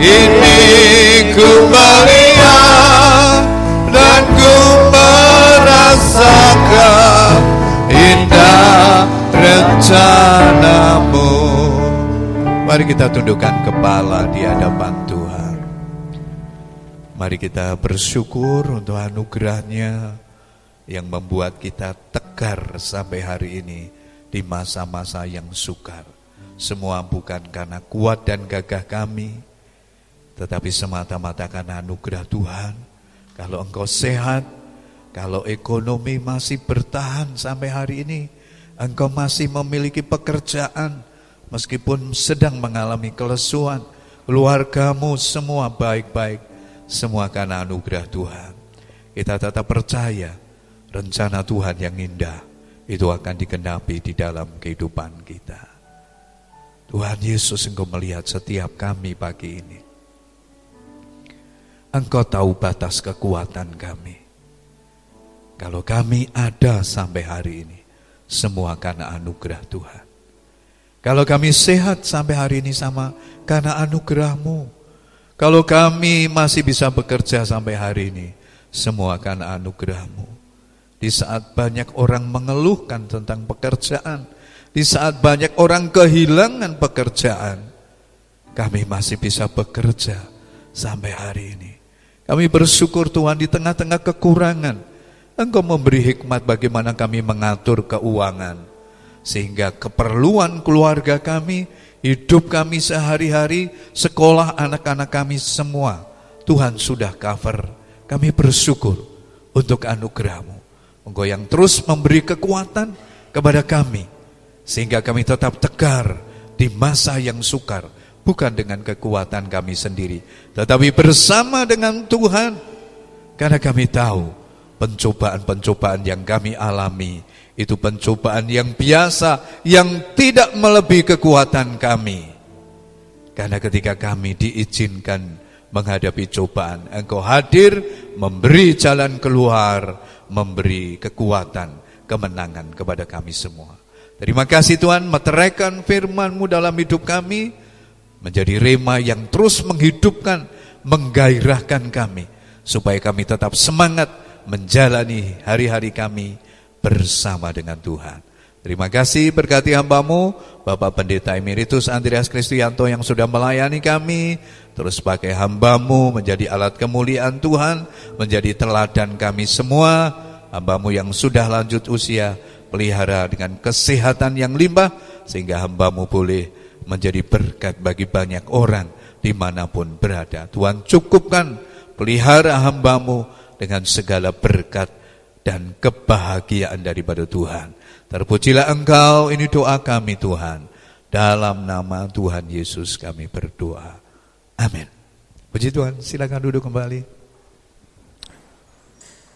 Ini ku dan ku merasakan indah rencanamu. Mari kita tundukkan kepala di hadapan Tuhan. Mari kita bersyukur untuk anugerahnya yang membuat kita tegar sampai hari ini di masa-masa yang sukar. Semua bukan karena kuat dan gagah kami, tetapi semata-mata karena anugerah Tuhan. Kalau engkau sehat, kalau ekonomi masih bertahan sampai hari ini, Engkau masih memiliki pekerjaan meskipun sedang mengalami kelesuan. Keluargamu semua baik-baik, semua karena anugerah Tuhan. Kita tetap percaya rencana Tuhan yang indah itu akan dikenapi di dalam kehidupan kita. Tuhan Yesus engkau melihat setiap kami pagi ini. Engkau tahu batas kekuatan kami. Kalau kami ada sampai hari ini, semua karena anugerah Tuhan. Kalau kami sehat sampai hari ini sama karena anugerahmu. Kalau kami masih bisa bekerja sampai hari ini, semua karena anugerahmu. Di saat banyak orang mengeluhkan tentang pekerjaan, di saat banyak orang kehilangan pekerjaan, kami masih bisa bekerja sampai hari ini. Kami bersyukur Tuhan di tengah-tengah kekurangan, Engkau memberi hikmat bagaimana kami mengatur keuangan. Sehingga keperluan keluarga kami, hidup kami sehari-hari, sekolah anak-anak kami semua. Tuhan sudah cover. Kami bersyukur untuk anugerahmu. Engkau yang terus memberi kekuatan kepada kami. Sehingga kami tetap tegar di masa yang sukar. Bukan dengan kekuatan kami sendiri. Tetapi bersama dengan Tuhan. Karena kami tahu pencobaan-pencobaan yang kami alami itu pencobaan yang biasa yang tidak melebihi kekuatan kami. Karena ketika kami diizinkan menghadapi cobaan, Engkau hadir memberi jalan keluar, memberi kekuatan, kemenangan kepada kami semua. Terima kasih Tuhan, meteraikan firman-Mu dalam hidup kami, menjadi rema yang terus menghidupkan, menggairahkan kami, supaya kami tetap semangat, menjalani hari-hari kami bersama dengan Tuhan. Terima kasih berkati hambamu, Bapak Pendeta Emeritus Andreas Kristianto yang sudah melayani kami, terus pakai hambamu menjadi alat kemuliaan Tuhan, menjadi teladan kami semua, hambamu yang sudah lanjut usia, pelihara dengan kesehatan yang limbah, sehingga hambamu boleh menjadi berkat bagi banyak orang di mana pun berada. Tuhan cukupkan pelihara hambamu dengan segala berkat dan kebahagiaan daripada Tuhan. Terpujilah Engkau, ini doa kami Tuhan. Dalam nama Tuhan Yesus kami berdoa. Amin. Puji Tuhan, silakan duduk kembali.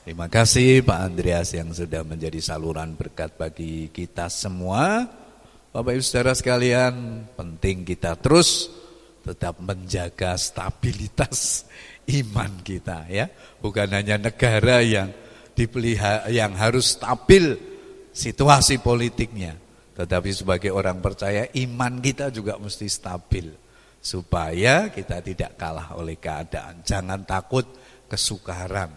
Terima kasih Pak Andreas yang sudah menjadi saluran berkat bagi kita semua. Bapak Ibu Saudara sekalian, penting kita terus tetap menjaga stabilitas iman kita ya. Bukan hanya negara yang dipelihara yang harus stabil situasi politiknya, tetapi sebagai orang percaya iman kita juga mesti stabil supaya kita tidak kalah oleh keadaan. Jangan takut kesukaran.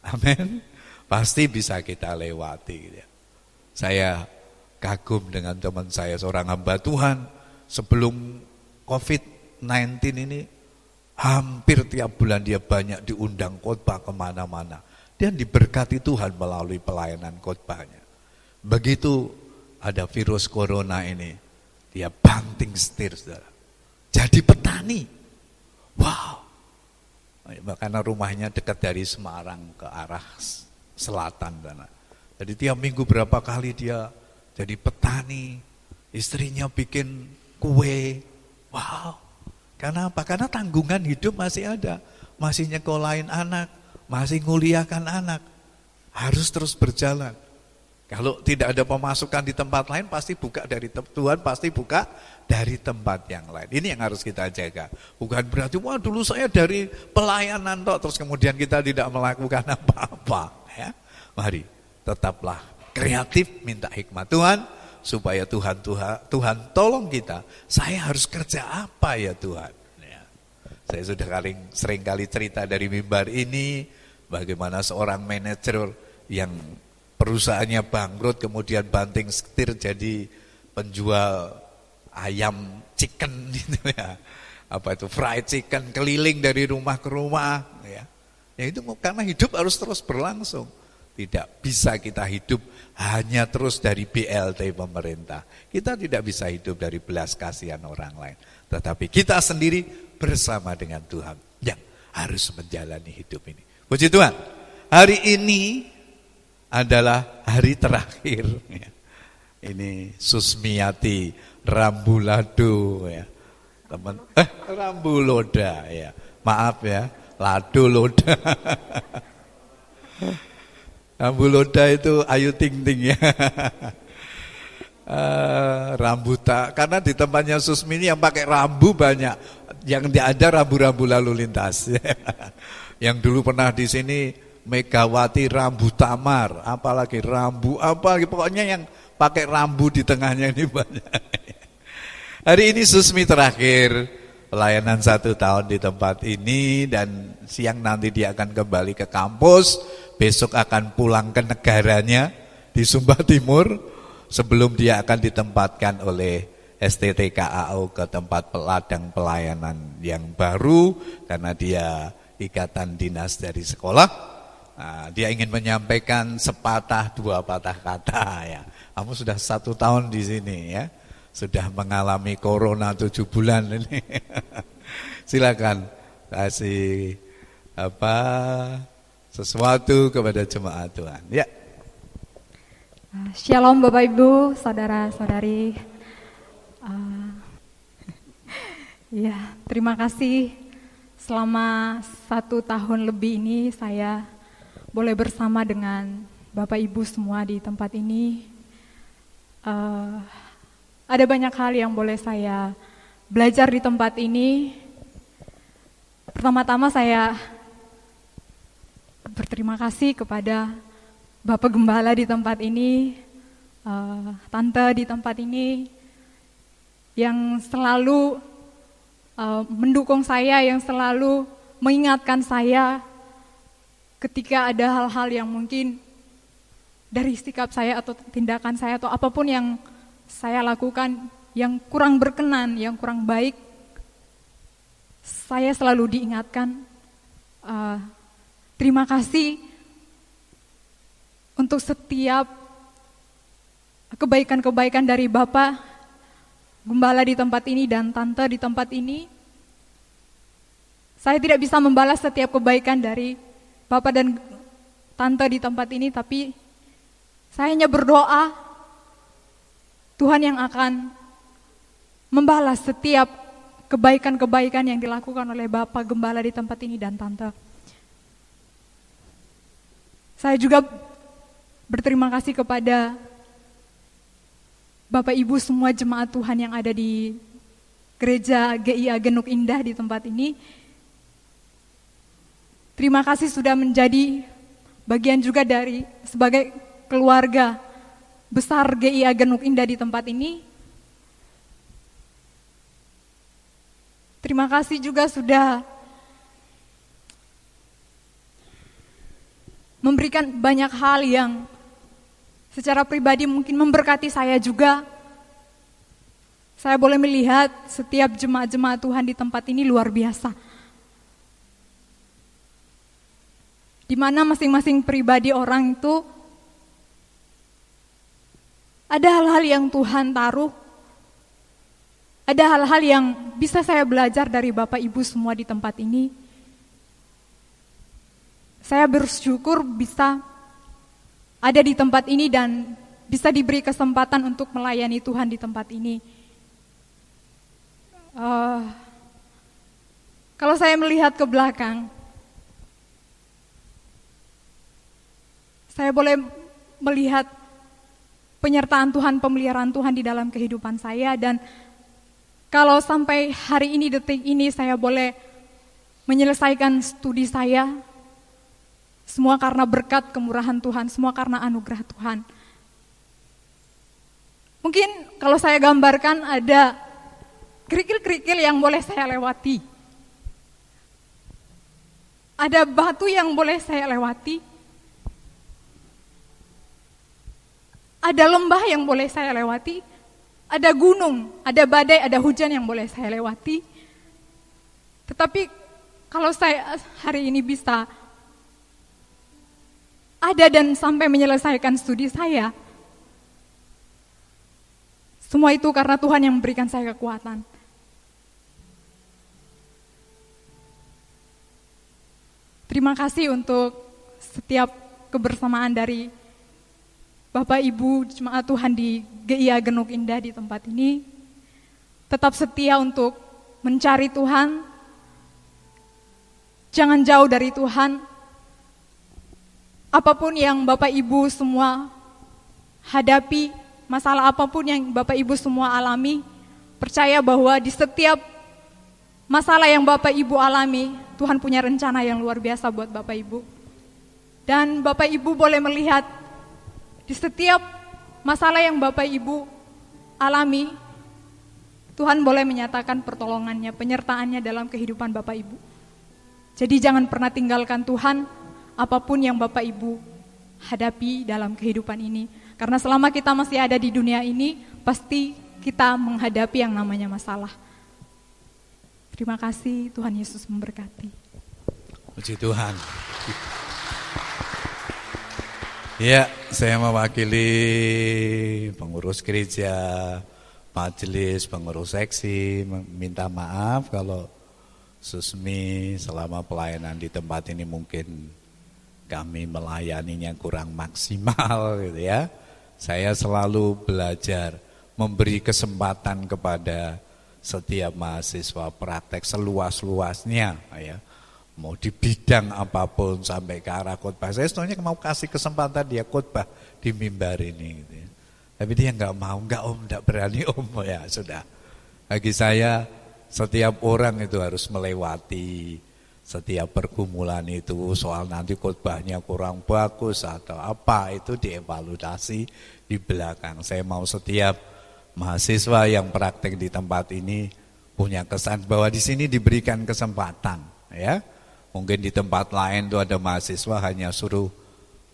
Amin. Pasti bisa kita lewati ya. Saya kagum dengan teman saya seorang hamba Tuhan sebelum COVID-19 ini Hampir tiap bulan dia banyak diundang khotbah ke mana-mana. Dan diberkati Tuhan melalui pelayanan khotbahnya. Begitu ada virus corona ini, dia banting setir, saudara. Jadi petani. Wow. Karena rumahnya dekat dari Semarang ke arah selatan. Jadi tiap minggu berapa kali dia jadi petani. Istrinya bikin kue. Wow. Karena apa? Karena tanggungan hidup masih ada. Masih nyekolahin anak, masih nguliakan anak. Harus terus berjalan. Kalau tidak ada pemasukan di tempat lain pasti buka dari Tuhan pasti buka dari tempat yang lain. Ini yang harus kita jaga. Bukan berarti wah dulu saya dari pelayanan toh terus kemudian kita tidak melakukan <laughs> apa-apa ya. Mari tetaplah kreatif minta hikmat Tuhan supaya Tuhan Tuhan Tuhan tolong kita. Saya harus kerja apa ya Tuhan? Ya. Saya sudah kali, sering kali cerita dari mimbar ini bagaimana seorang manajer yang perusahaannya bangkrut kemudian banting setir jadi penjual ayam chicken <laughs> gitu ya. Apa itu fried chicken keliling dari rumah ke rumah ya. Ya itu karena hidup harus terus berlangsung. Tidak bisa kita hidup hanya terus dari BLT pemerintah. Kita tidak bisa hidup dari belas kasihan orang lain. Tetapi kita sendiri bersama dengan Tuhan yang harus menjalani hidup ini. Puji Tuhan, hari ini adalah hari terakhir. <laughs> Ini Susmiati Rambulado ya. Teman eh Rambuloda ya. Maaf ya, Lado Loda. <laughs> Rambuloda itu Ayu Ting Ting ya. <laughs> Uh, rambuta karena di tempatnya Susmi ini yang pakai rambu banyak. Yang tidak ada rambu-rambu lalu lintas. <laughs> Yang dulu pernah di sini Megawati rambu tamar. Apalagi rambu apa pokoknya yang pakai rambu di tengahnya ini banyak. <laughs> Hari ini Susmi terakhir pelayanan satu tahun di tempat ini dan siang nanti dia akan kembali ke kampus besok akan pulang ke negaranya di Sumba Timur sebelum dia akan ditempatkan oleh STTKAO ke tempat peladang pelayanan yang baru karena dia ikatan dinas dari sekolah. Nah, dia ingin menyampaikan sepatah dua patah kata ya. Kamu sudah satu tahun di sini ya, sudah mengalami corona tujuh bulan ini. <laughs> Silakan kasih apa sesuatu kepada jemaat Tuhan. Ya. Shalom Bapak Ibu, saudara-saudari. Uh, <laughs> ya, terima kasih. Selama satu tahun lebih ini saya boleh bersama dengan Bapak Ibu semua di tempat ini. Uh, ada banyak hal yang boleh saya belajar di tempat ini. Pertama-tama saya berterima kasih kepada Bapak Gembala di tempat ini, uh, Tante di tempat ini, yang selalu uh, mendukung saya, yang selalu mengingatkan saya ketika ada hal-hal yang mungkin dari sikap saya atau tindakan saya atau apa pun yang saya lakukan yang kurang berkenan, yang kurang baik, saya selalu diingatkan, uh, terima kasih untuk setiap kebaikan-kebaikan dari Bapak, gembala di tempat ini dan tante di tempat ini. Saya tidak bisa membalas setiap kebaikan dari Bapak dan tante di tempat ini, tapi saya hanya berdoa Tuhan yang akan membalas setiap kebaikan-kebaikan yang dilakukan oleh Bapak Gembala di tempat ini dan Tante. Saya juga berterima kasih kepada Bapak Ibu semua jemaat Tuhan yang ada di gereja GIA Genuk Indah di tempat ini. Terima kasih sudah menjadi bagian juga dari sebagai keluarga besar GIA Genuk Indah di tempat ini. Terima kasih juga sudah memberikan banyak hal yang secara pribadi mungkin memberkati saya juga. Saya boleh melihat setiap jemaat-jemaat Tuhan di tempat ini luar biasa. Di mana masing-masing pribadi orang itu ada hal-hal yang Tuhan taruh, ada hal-hal yang bisa saya belajar dari Bapak Ibu semua di tempat ini. Saya bersyukur bisa ada di tempat ini dan bisa diberi kesempatan untuk melayani Tuhan di tempat ini. Uh, kalau saya melihat ke belakang, saya boleh melihat penyertaan Tuhan, pemeliharaan Tuhan di dalam kehidupan saya dan kalau sampai hari ini detik ini saya boleh menyelesaikan studi saya, semua karena berkat kemurahan Tuhan, semua karena anugerah Tuhan. Mungkin kalau saya gambarkan ada kerikil-kerikil yang boleh saya lewati. Ada batu yang boleh saya lewati. Ada lembah yang boleh saya lewati. Ada gunung, ada badai, ada hujan yang boleh saya lewati. Tetapi kalau saya hari ini bisa ada dan sampai menyelesaikan studi saya. Semua itu karena Tuhan yang memberikan saya kekuatan. Terima kasih untuk setiap kebersamaan dari Bapak Ibu jemaat Tuhan di GIA Genuk Indah di tempat ini tetap setia untuk mencari Tuhan. Jangan jauh dari Tuhan. Apa pun yang Bapak Ibu semua hadapi, masalah apa pun yang Bapak Ibu semua alami, percaya bahwa di setiap masalah yang Bapak Ibu alami, Tuhan punya rencana yang luar biasa buat Bapak Ibu. Dan Bapak Ibu boleh melihat di setiap masalah yang Bapak Ibu alami, Tuhan boleh menyatakan pertolongannya, penyertaannya dalam kehidupan Bapak Ibu. Jadi jangan pernah tinggalkan Tuhan apa pun yang Bapak Ibu hadapi dalam kehidupan ini. Karena selama kita masih ada di dunia ini, pasti kita menghadapi yang namanya masalah. Terima kasih Tuhan Yesus memberkati. Puji Tuhan. Ya, saya mewakili pengurus gereja, majelis, pengurus seksi, minta maaf kalau Susmi selama pelayanan di tempat ini mungkin kami melayaninya kurang maksimal <laughs> gitu ya. Saya selalu belajar memberi kesempatan kepada setiap mahasiswa praktek seluas-luasnya ya mau di bidang apa pun sampai ke arah khotbah. Saya sebenarnya mau kasih kesempatan dia khotbah di mimbar ini gitu ya. tapi dia nggak mau nggak om nggak berani <laughs> om. Ya sudah. Bagi saya setiap orang itu harus melewati setiap pergumulan itu. Soal nanti khotbahnya kurang bagus atau apa itu dievaluasi di belakang. Saya mau setiap mahasiswa yang praktek di tempat ini punya kesan bahwa di sini diberikan kesempatan ya. Mungkin di tempat lain tuh ada mahasiswa hanya suruh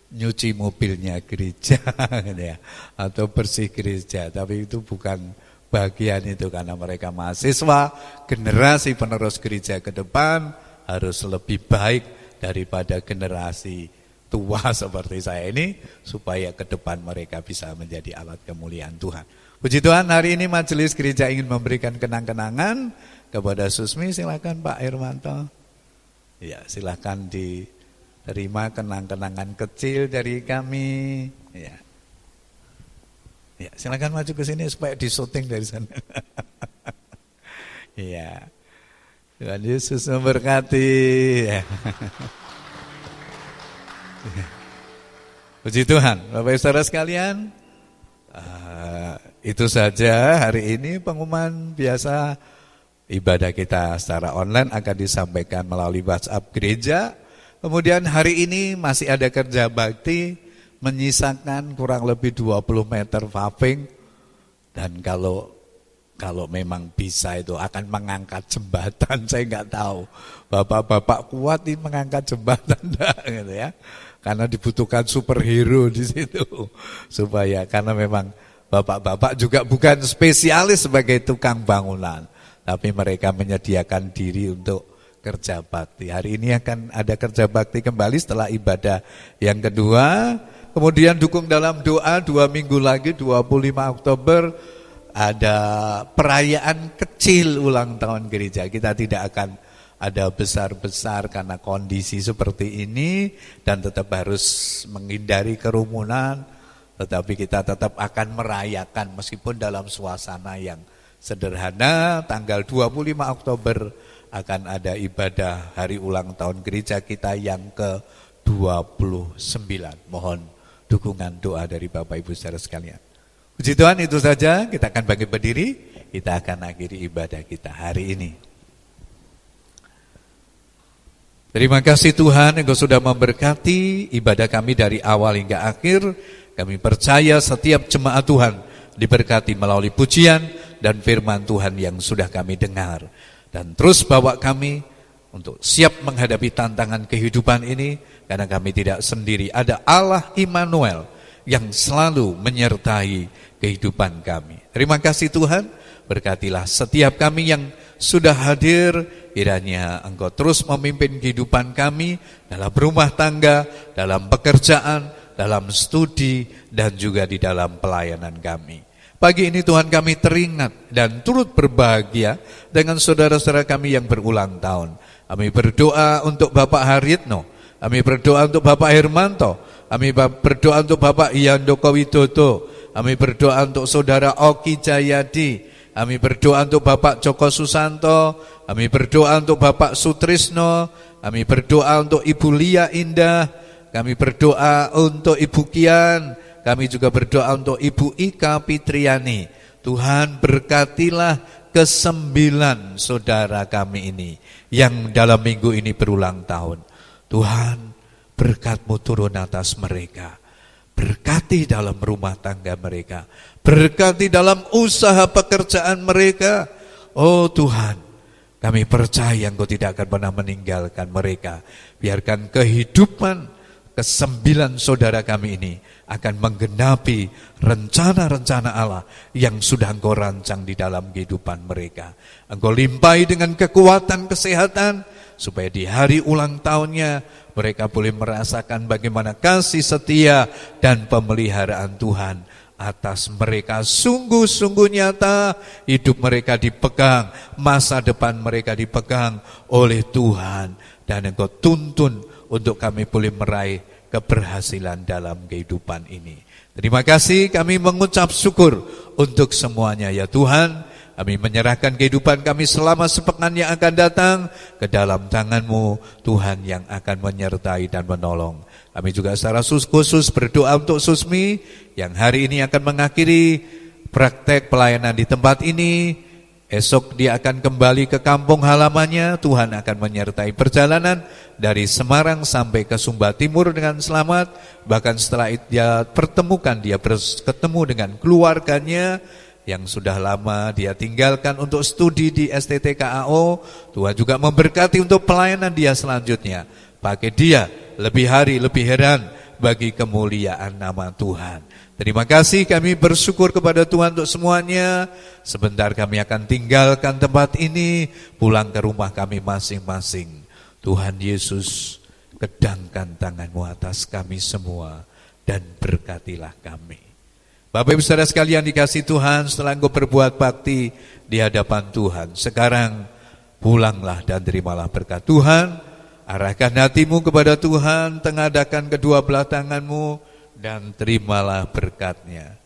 nyuci mobilnya gereja <laughs> gitu ya atau bersih gereja, tapi itu bukan bagian itu karena mereka mahasiswa, generasi penerus gereja ke depan harus lebih baik daripada generasi tua <laughs> seperti saya ini supaya ke depan mereka bisa menjadi alat kemuliaan Tuhan. Puji Tuhan hari ini majelis gereja ingin memberikan kenang-kenangan kepada Susmi silakan Pak Irmanto. Ya silakan diterima kenang-kenangan kecil dari kami. Ya. Ya, silakan maju ke sini supaya disuting dari sana. Iya. <laughs> Tuhan Yesus memberkati. Ya. Puji Tuhan, Bapak Ibu Saudara sekalian, uh, itu saja hari ini pengumuman biasa ibadah kita secara online akan disampaikan melalui WhatsApp gereja. Kemudian hari ini masih ada kerja bakti menyisakan kurang lebih 20 meter paving. Dan kalau kalau memang bisa itu akan mengangkat jembatan <laughs> saya nggak tahu. Bapak-bapak kuat ini mengangkat jembatan <laughs> enggak gitu ya. Karena dibutuhkan superhero di situ. Supaya karena memang Bapak-bapak juga bukan spesialis sebagai tukang bangunan, tapi mereka menyediakan diri untuk kerja bakti. Hari ini akan ada kerja bakti kembali setelah ibadah yang kedua. Kemudian dukung dalam doa dua minggu lagi 25 Oktober ada perayaan kecil ulang tahun gereja. Kita tidak akan ada besar-besar karena kondisi seperti ini dan tetap harus menghindari kerumunan tetapi kita tetap akan merayakan meskipun dalam suasana yang sederhana. Tanggal 25 Oktober akan ada ibadah hari ulang tahun gereja kita yang ke-29. Mohon dukungan doa dari Bapak Ibu saudara sekalian. Puji Tuhan itu saja, kita akan bangkit berdiri, kita akan akhiri ibadah kita hari ini. Terima kasih Tuhan Engkau sudah memberkati ibadah kami dari awal hingga akhir. Kami percaya setiap jemaat Tuhan diberkati melalui pujian dan firman Tuhan yang sudah kami dengar. Dan terus bawa kami untuk siap menghadapi tantangan kehidupan ini karena kami tidak sendiri. Ada Allah Immanuel yang selalu menyertai kehidupan kami. Terima kasih Tuhan, berkatilah setiap kami yang sudah hadir, kiranya Engkau terus memimpin kehidupan kami dalam rumah tangga, dalam pekerjaan, dalam studi, dan juga di dalam pelayanan kami. Pagi ini Tuhan kami teringat dan turut berbahagia dengan saudara-saudara kami yang berulang tahun. Kami berdoa untuk Bapak Haritno, kami berdoa untuk Bapak Hermanto, Kami berdoa untuk Bapak Yandoko Widodo. Kami berdoa untuk Saudara Oki Jayadi. Kami berdoa untuk Bapak Joko Susanto. Kami berdoa untuk Bapak Sutrisno. Kami berdoa untuk Ibu Lia Indah. Kami berdoa untuk Ibu Kian. Kami juga berdoa untuk Ibu Ika Fitriani. Tuhan berkatilah kesembilan saudara kami ini yang dalam minggu ini berulang tahun. Tuhan berkatmu turun atas mereka. Berkati dalam rumah tangga mereka. Berkati dalam usaha pekerjaan mereka. Oh Tuhan, kami percaya Engkau tidak akan pernah meninggalkan mereka. Biarkan kehidupan kesembilan saudara kami ini akan menggenapi rencana-rencana Allah yang sudah Engkau rancang di dalam kehidupan mereka. Engkau limpahi dengan kekuatan kesehatan, supaya di hari ulang tahunnya mereka boleh merasakan bagaimana kasih setia dan pemeliharaan Tuhan atas mereka sungguh-sungguh nyata hidup mereka dipegang masa depan mereka dipegang oleh Tuhan dan engkau tuntun untuk kami boleh meraih keberhasilan dalam kehidupan ini terima kasih kami mengucap syukur untuk semuanya ya Tuhan kami menyerahkan kehidupan kami selama sepekan yang akan datang ke dalam tanganmu Tuhan yang akan menyertai dan menolong. Kami juga secara khusus berdoa untuk Susmi yang hari ini akan mengakhiri praktek pelayanan di tempat ini. Esok dia akan kembali ke kampung halamannya. Tuhan akan menyertai perjalanan dari Semarang sampai ke Sumba Timur dengan selamat. Bahkan setelah dia pertemukan, dia bertemu dengan keluarganya yang sudah lama dia tinggalkan untuk studi di STTKAO. Tuhan juga memberkati untuk pelayanan dia selanjutnya. Pakai dia lebih hari, lebih heran bagi kemuliaan nama Tuhan. Terima kasih kami bersyukur kepada Tuhan untuk semuanya. Sebentar kami akan tinggalkan tempat ini, pulang ke rumah kami masing-masing. Tuhan Yesus, kedangkan tanganmu atas kami semua dan berkatilah kami. Bapak Ibu Saudara sekalian dikasih Tuhan setelah engkau berbuat bakti di hadapan Tuhan. Sekarang pulanglah dan terimalah berkat Tuhan. Arahkan hatimu kepada Tuhan, tengadakan kedua belah tanganmu dan terimalah berkatnya.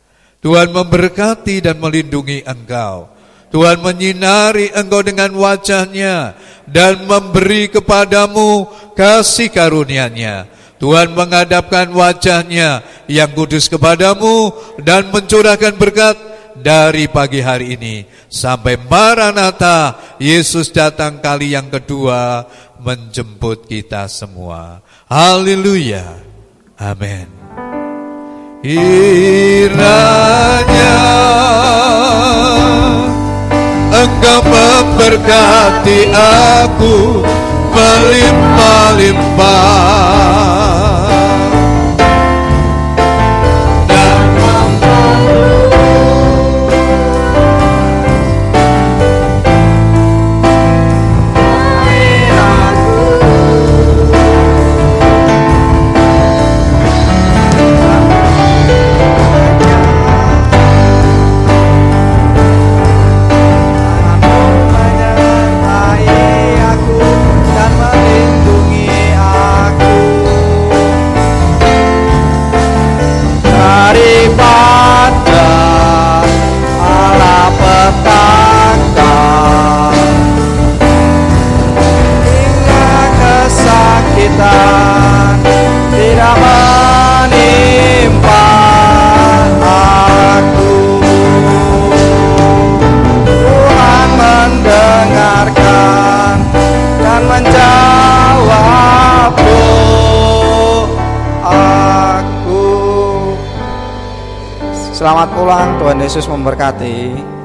Tuhan memberkati dan melindungi engkau. Tuhan menyinari engkau dengan wajahnya dan memberi kepadamu kasih karunia-Nya Tuhan menghadapkan wajahnya yang kudus kepadamu dan mencurahkan berkat dari pagi hari ini sampai Maranatha Yesus datang kali yang kedua menjemput kita semua. Haleluya. Amin. Kiranya Engkau memberkati aku melimpah-limpah Selamat pulang, Tuhan Yesus memberkati.